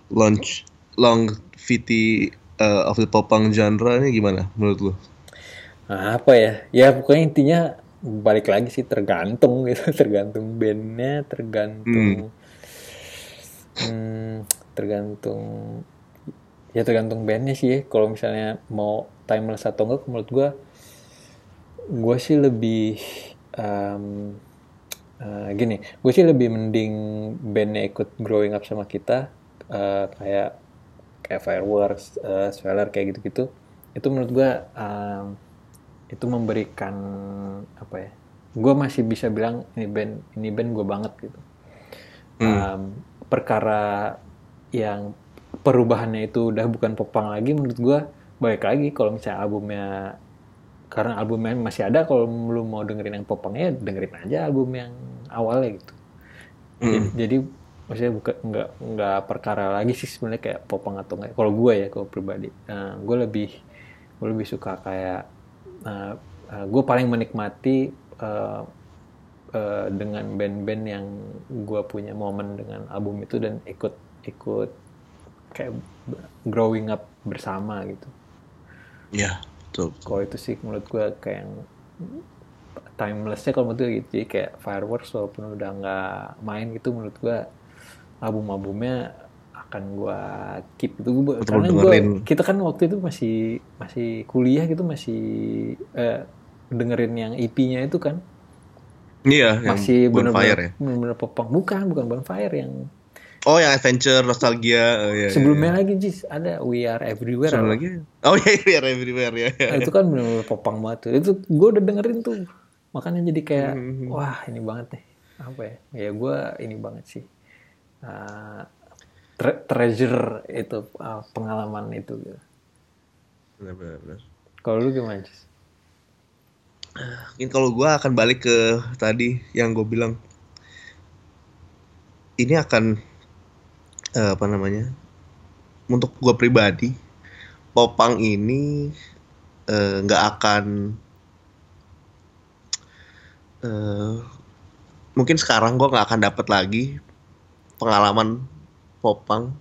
launch longevity uh, of the popang genre ini gimana menurut lo? Nah, apa ya? Ya pokoknya intinya balik lagi sih tergantung gitu, tergantung bandnya, tergantung, hmm, tergantung, ya tergantung bandnya sih. ya. Kalau misalnya mau timeless atau enggak, menurut gua, gua sih lebih em, eh, gini, gue sih lebih mending bandnya ikut growing up sama kita, eh, kayak kayak fireworks, uh, Sveller kayak gitu-gitu. Itu menurut gua em, itu memberikan apa ya gue masih bisa bilang ini band ini band gue banget gitu Um, perkara yang perubahannya itu udah bukan popang lagi menurut gue balik lagi kalau misalnya albumnya karena albumnya masih ada kalau lu mau dengerin yang popangnya dengerin aja album yang awalnya gitu. Jadi, jadi maksudnya bukan nggak nggak perkara lagi sih sebenarnya kayak popang atau enggak kalau gue ya kalau pribadi. Gue lebih gue lebih suka kayak gue paling menikmati uh, uh, dengan band-band yang gue punya momen dengan album itu dan ikut ikut kayak growing up bersama gitu ya betul kalau itu sih menurut gue kayak yang timelessnya kalau menurut gue gitu. Jadi kayak fireworks walaupun udah nggak main gitu menurut gue album-albumnya akan gue keep itu gue karena gue kita kan waktu itu masih masih kuliah gitu masih eh, dengerin yang EP-nya itu kan. Iya yang masih Bonfire bener-bener ya. bener-bener popang. Bukan bukan bonfire yang oh yang adventure nostalgia oh, iya, iya, sebelumnya lagi Jis ada We Are Everywhere Sebelum lagi oh iya iya everywhere ya Nah, itu kan bener-bener popang banget tuh. Itu gue udah dengerin tuh. Makanya jadi kayak, Hmm. wah ini banget nih. Apa ya? Ya gue ini banget sih. Uh, tre- treasure itu uh, pengalaman itu. Gitu. benar benar benar. Kalau lu gimana Jis? Mungkin kalau gue akan balik ke tadi yang gue bilang ini akan eh, apa namanya untuk gue pribadi popang ini eh, nggak akan eh, mungkin sekarang gue nggak akan dapat lagi pengalaman popang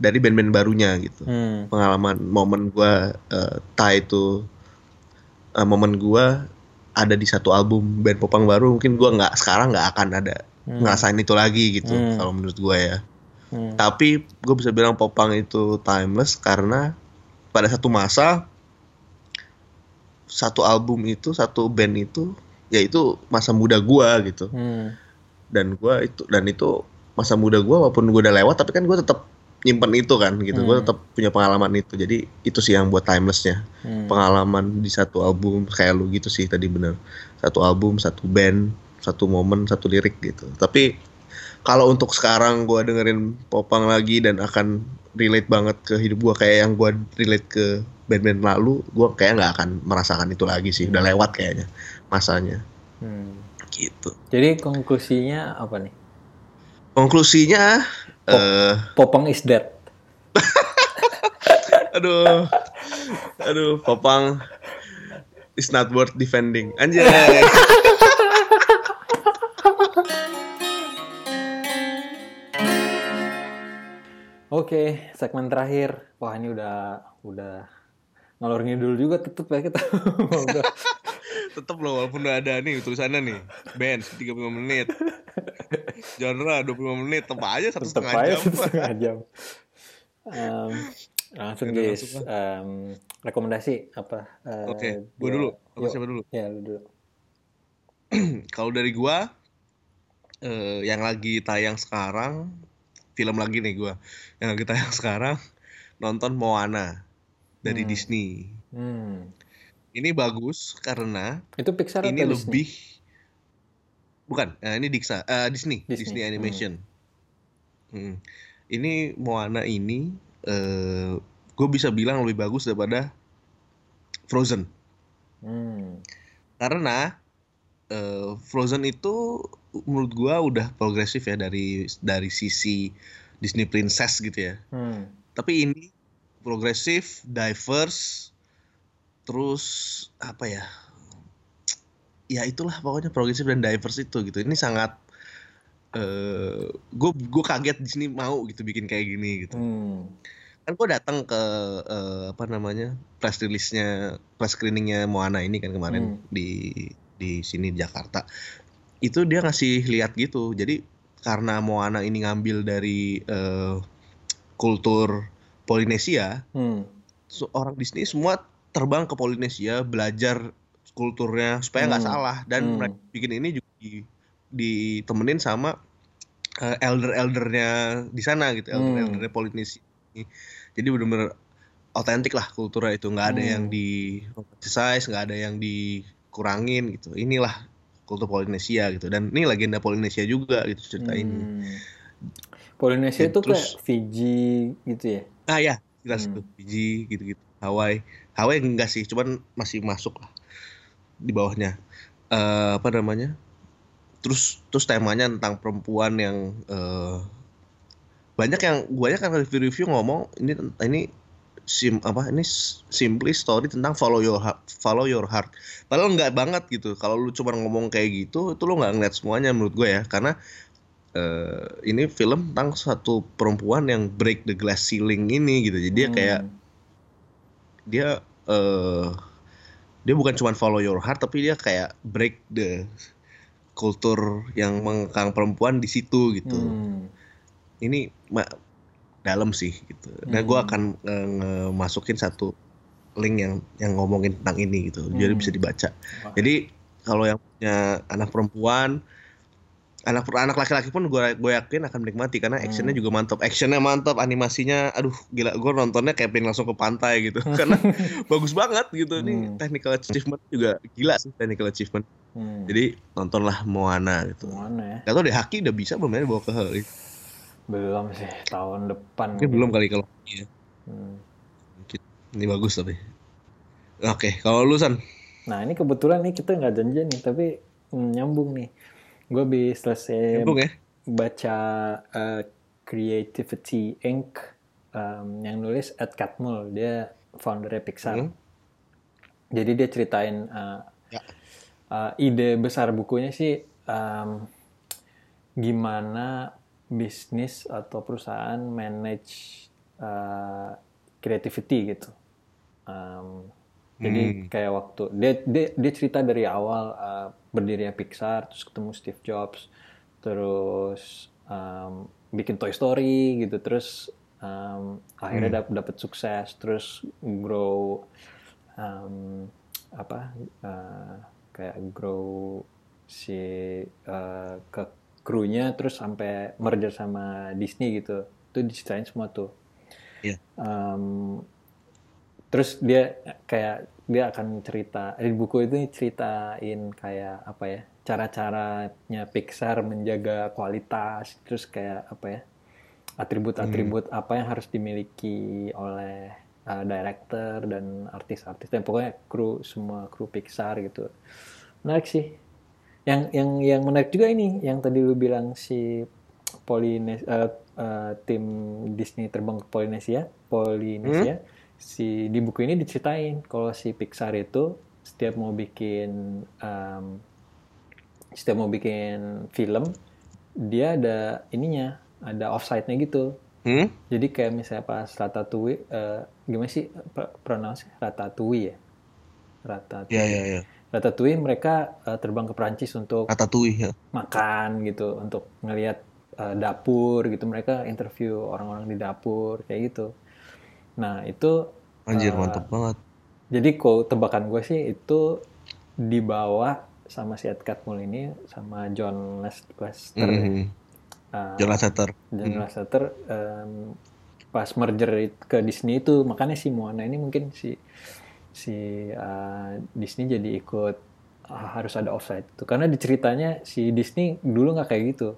dari band-band barunya gitu Hmm. pengalaman momen gua eh, tie itu eh, momen gua ada di satu album band popang baru mungkin gua nggak sekarang nggak akan ada Hmm. ngerasain itu lagi gitu Hmm. kalau menurut gua ya Hmm. tapi gue bisa bilang popang itu timeless karena pada satu masa satu album itu satu band itu yaitu masa muda gua gitu Hmm. dan gua itu dan itu masa muda gue walaupun gue udah lewat tapi kan gue tetap nyimpen itu kan gitu gue Hmm. tetap punya pengalaman itu jadi itu sih yang buat timelessnya Hmm. pengalaman di satu album kayak lu gitu sih tadi bener satu album satu band satu momen satu lirik gitu tapi kalau untuk sekarang gue dengerin popang lagi dan akan relate banget ke hidup gue kayak yang gue relate ke band-band lalu gue kayak nggak akan merasakan itu lagi sih udah lewat kayaknya masanya Hmm. gitu Jadi konklusinya apa nih? konklusinya eh Popang is dead. aduh aduh popang is not worth defending anjay Oke, segmen terakhir. Wah ini udah udah ngalor ngidul juga tutup ya kita. Tetep loh walaupun udah ada nih tulisannya nih band 35 menit genre 25 menit tetep aja satu Tetep setengah aja jam satu setengah jam. Em, langsung guys, em, rekomendasi apa? Eh, oke gue dua- dulu Yuk. siapa dulu Ya lu dulu. kalau dari gua eh, yang lagi tayang sekarang film lagi nih gua yang lagi tayang sekarang nonton Moana dari Hmm. Disney Hmm. ini bagus karena Itu Pixar ini atau Disney? lebih bukan eh, ini Dixa eh, Disney Disney, Disney, Animation Hmm. ini Moana ini eh gue bisa bilang lebih bagus daripada Frozen Hmm. karena eh, Frozen itu menurut gua udah progresif ya dari dari sisi Disney Princess gitu ya Hmm. tapi ini progresif diverse terus apa ya ya itulah pokoknya progresif dan diverse itu gitu ini sangat eh gue gue kaget Disney mau gitu bikin kayak gini gitu Hmm. kan gue datang ke eh, apa namanya press release-nya press screening-nya Moana ini kan kemarin Hmm. di di sini di Jakarta itu dia ngasih lihat gitu jadi karena Moana ini ngambil dari eh, kultur Polinesia Hmm. orang Disney semua terbang ke Polinesia belajar kulturnya supaya nggak Hmm. salah dan Hmm. mereka bikin ini juga di, ditemenin sama eh, elder-eldernya di sana gitu Hmm. elder-eldernya Polinesia jadi benar-benar otentik lah kulturnya itu nggak ada Hmm. yang di romanticize nggak ada yang dikurangin gitu inilah kultur Polinesia gitu dan ini legenda Polinesia juga gitu cerita ini Hmm. Polinesia Ya, itu kayak Fiji gitu ya? Ah ya, jelas Hmm. tuh. Fiji gitu-gitu. Hawaii. Hawaii enggak sih, cuman masih masuk lah di bawahnya. Eh apa namanya? Terus terus temanya tentang perempuan yang eh banyak yang banyak kan review-review ngomong ini ini sim apa ini simply story tentang follow your heart, follow your heart. Padahal nggak banget gitu. Kalau lu cuma ngomong kayak gitu, itu lu nggak ngeliat semuanya menurut gue ya, karena eh ini film tentang satu perempuan yang break the glass ceiling ini gitu. Jadi dia Hmm. kayak dia eh dia bukan cuma follow your heart tapi dia kayak break the kultur yang mengekang perempuan di situ gitu. Hmm. Ini dalam sih gitu. Dan gue Hmm. akan eh, nge- satu link yang yang ngomongin tentang ini gitu. Jadi Hmm. bisa dibaca. Wah. Jadi kalau yang punya anak perempuan anak anak laki-laki pun gue gue yakin akan menikmati karena actionnya Hmm. juga mantap actionnya mantap animasinya aduh gila gue nontonnya kayak pengen langsung ke pantai gitu karena bagus banget gitu Hmm. nih technical achievement juga gila sih technical achievement Hmm. jadi nontonlah Moana gitu Mana ya? Gak tau deh Haki udah bisa belum ya bawa ke Belum sih, tahun depan. Mungkin belum kali kalau iya. Hmm. Ini bagus tapi. Oke, kalau lu San. Nah ini kebetulan nih kita nggak janjian nih, tapi hmm, nyambung nih. Gue habis selesai Nyambung ya? baca uh, Creativity Inc. um, yang nulis Ed Catmull, dia foundernya Pixar. Hmm. Jadi dia ceritain uh, Ya. uh, ide besar bukunya sih um, gimana bisnis atau perusahaan manage uh, creativity gitu. Um, jadi Hmm. kayak waktu dia, dia dia cerita dari awal uh, berdirinya Pixar, terus ketemu Steve Jobs, terus um, bikin Toy Story gitu, terus um, akhirnya dap- dapet sukses, terus grow um, apa uh, kayak grow si uh, ke krunya terus sampai merger sama Disney gitu. Itu diceritain semua tuh. Iya. Um, terus dia kayak dia akan cerita di buku itu ceritain kayak apa ya cara-caranya Pixar menjaga kualitas terus kayak apa ya atribut-atribut apa yang harus dimiliki oleh uh, director dan artis-artis. Dan pokoknya kru semua kru Pixar gitu. Menarik sih yang yang yang menarik juga ini yang tadi lu bilang si Polines uh, uh, tim Disney terbang ke Polinesia Polinesia si di buku ini diceritain kalau si Pixar itu setiap mau bikin um, setiap mau bikin film dia ada ininya ada offside-nya gitu. Hmm? jadi kayak misalnya pas Ratatouille eh, gimana sih pr- pronounce Ratatouille ya? Ratatouille Ya ya. Ya. Ratatouille mereka eh, terbang ke Prancis untuk Ratatouille ya. makan gitu untuk ngelihat eh, dapur gitu mereka interview orang-orang di dapur kayak gitu nah itu Anjir eh, mantap banget. jadi kok tebakan gue sih itu dibawa sama si Ed Catmull ini sama John Les- Lester ya. Hmm. Eh, John Lasseter. John Lasseter em, pas merger ke Disney itu makanya si Moana ini mungkin si si eh, Disney jadi ikut ah, harus ada offside itu karena di ceritanya si Disney dulu nggak kayak gitu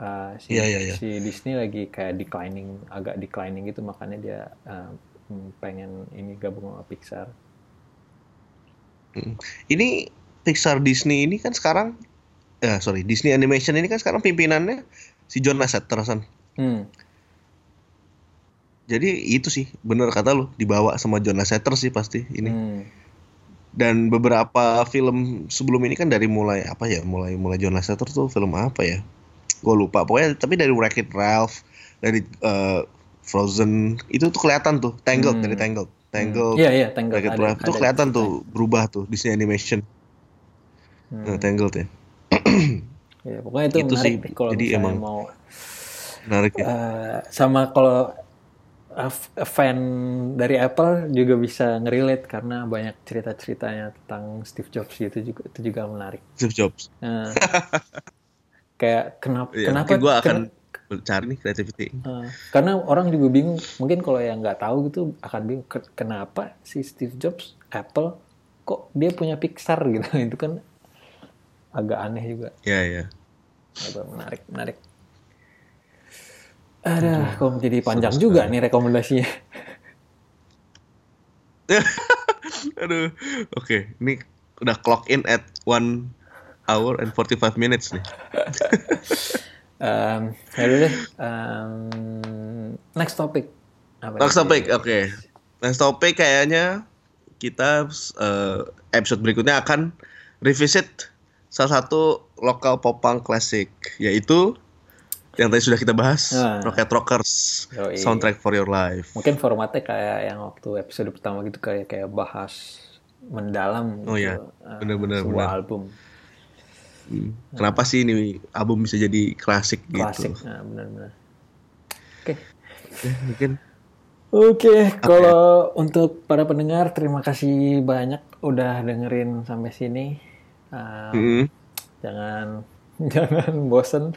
Eh, si, Iya, iya, iya. si Disney lagi kayak declining agak declining gitu makanya dia eh, hmm, pengen ini gabung sama Pixar. Ini Pixar Disney ini kan sekarang ya sorry Disney Animation ini kan sekarang pimpinannya si John Lasseter hmm. Jadi itu sih bener kata lu dibawa sama John Lasseter sih pasti ini. hmm. Dan beberapa film sebelum ini kan dari mulai apa ya mulai mulai John Lasseter tuh film apa ya? Gue lupa pokoknya tapi dari Wreck-It Ralph dari eh, Frozen itu tuh kelihatan tuh Tangled Hmm. dari Tangled Tangled iya iya Tangled Wreck-It Ralph itu kelihatan tuh berubah tuh Disney Animation Hmm. Nah, Tangled ya Ya, pokoknya itu, Itu menarik sih, deh kalau jadi emang- mau menarik ya. Eh, sama kalau uh, fan dari Apple juga bisa ngerelate karena banyak cerita-ceritanya tentang Steve Jobs gitu juga itu juga menarik. Steve Jobs. Nah, kayak kenapa Iya, kenapa mungkin gue akan kena- cari nih creativity. eh, karena orang juga bingung mungkin kalau yang nggak tahu gitu akan bingung "Ke- kenapa si Steve Jobs Apple kok dia punya Pixar gitu itu kan agak aneh juga Ya ya. Agak menarik menarik ada kok menjadi panjang juga nih rekomendasinya Aduh. Oke, ini udah clock in at one hour and 45 minutes nih. Um, ya deh. Um, next topic. Apa Next topic, oke. Next topic kayaknya kita eh, episode berikutnya akan revisit salah satu lokal popang klasik yaitu yang tadi sudah kita bahas Nah. Rocket Rockers Yoi. Soundtrack for Your Life. Mungkin formatnya kayak yang waktu episode pertama gitu kayak kayak bahas mendalam Oh gitu, iya, uh, benar-benar, sebuah benar. album Hmm. Kenapa sih ini album bisa jadi klasik, klasik. gitu? Nah, benar-benar. Oke. Ya, mungkin Oke, kalau untuk para pendengar terima kasih banyak udah dengerin sampai sini. Um, Mm-mm. Jangan jangan bosen.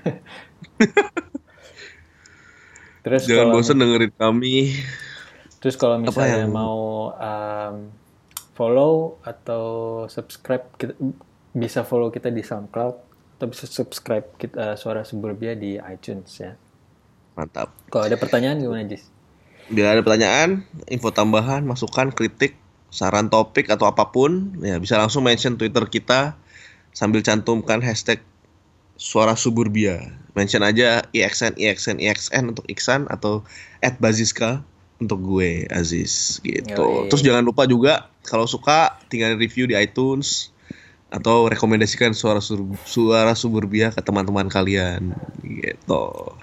Terus jangan kalau bosan dengerin kami. Terus kalau misalnya yang- mau um, follow atau subscribe, kita, bisa follow kita di SoundCloud atau bisa subscribe kita Suara Suburbia di iTunes ya. Mantap. Kalau ada pertanyaan gimana Jis? Bila ada pertanyaan, info tambahan, masukan, kritik, saran topik atau apa pun, ya bisa langsung mention Twitter kita sambil cantumkan hashtag suara suburbia. Mention aja IXN, IXN, IXN untuk Iksan atau at Baziska untuk gue Aziz gitu. Yoi. Terus jangan lupa juga kalau suka tinggal review di iTunes atau rekomendasikan suara Sur- suara suburbia ke teman-teman kalian gitu.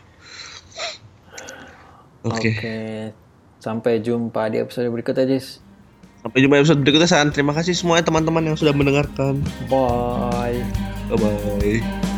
Oke. Oke. Sampai jumpa di episode berikutnya Jis. Sampai jumpa episode berikutnya. San. Terima kasih semuanya teman-teman yang sudah mendengarkan. Bye. Bye bye.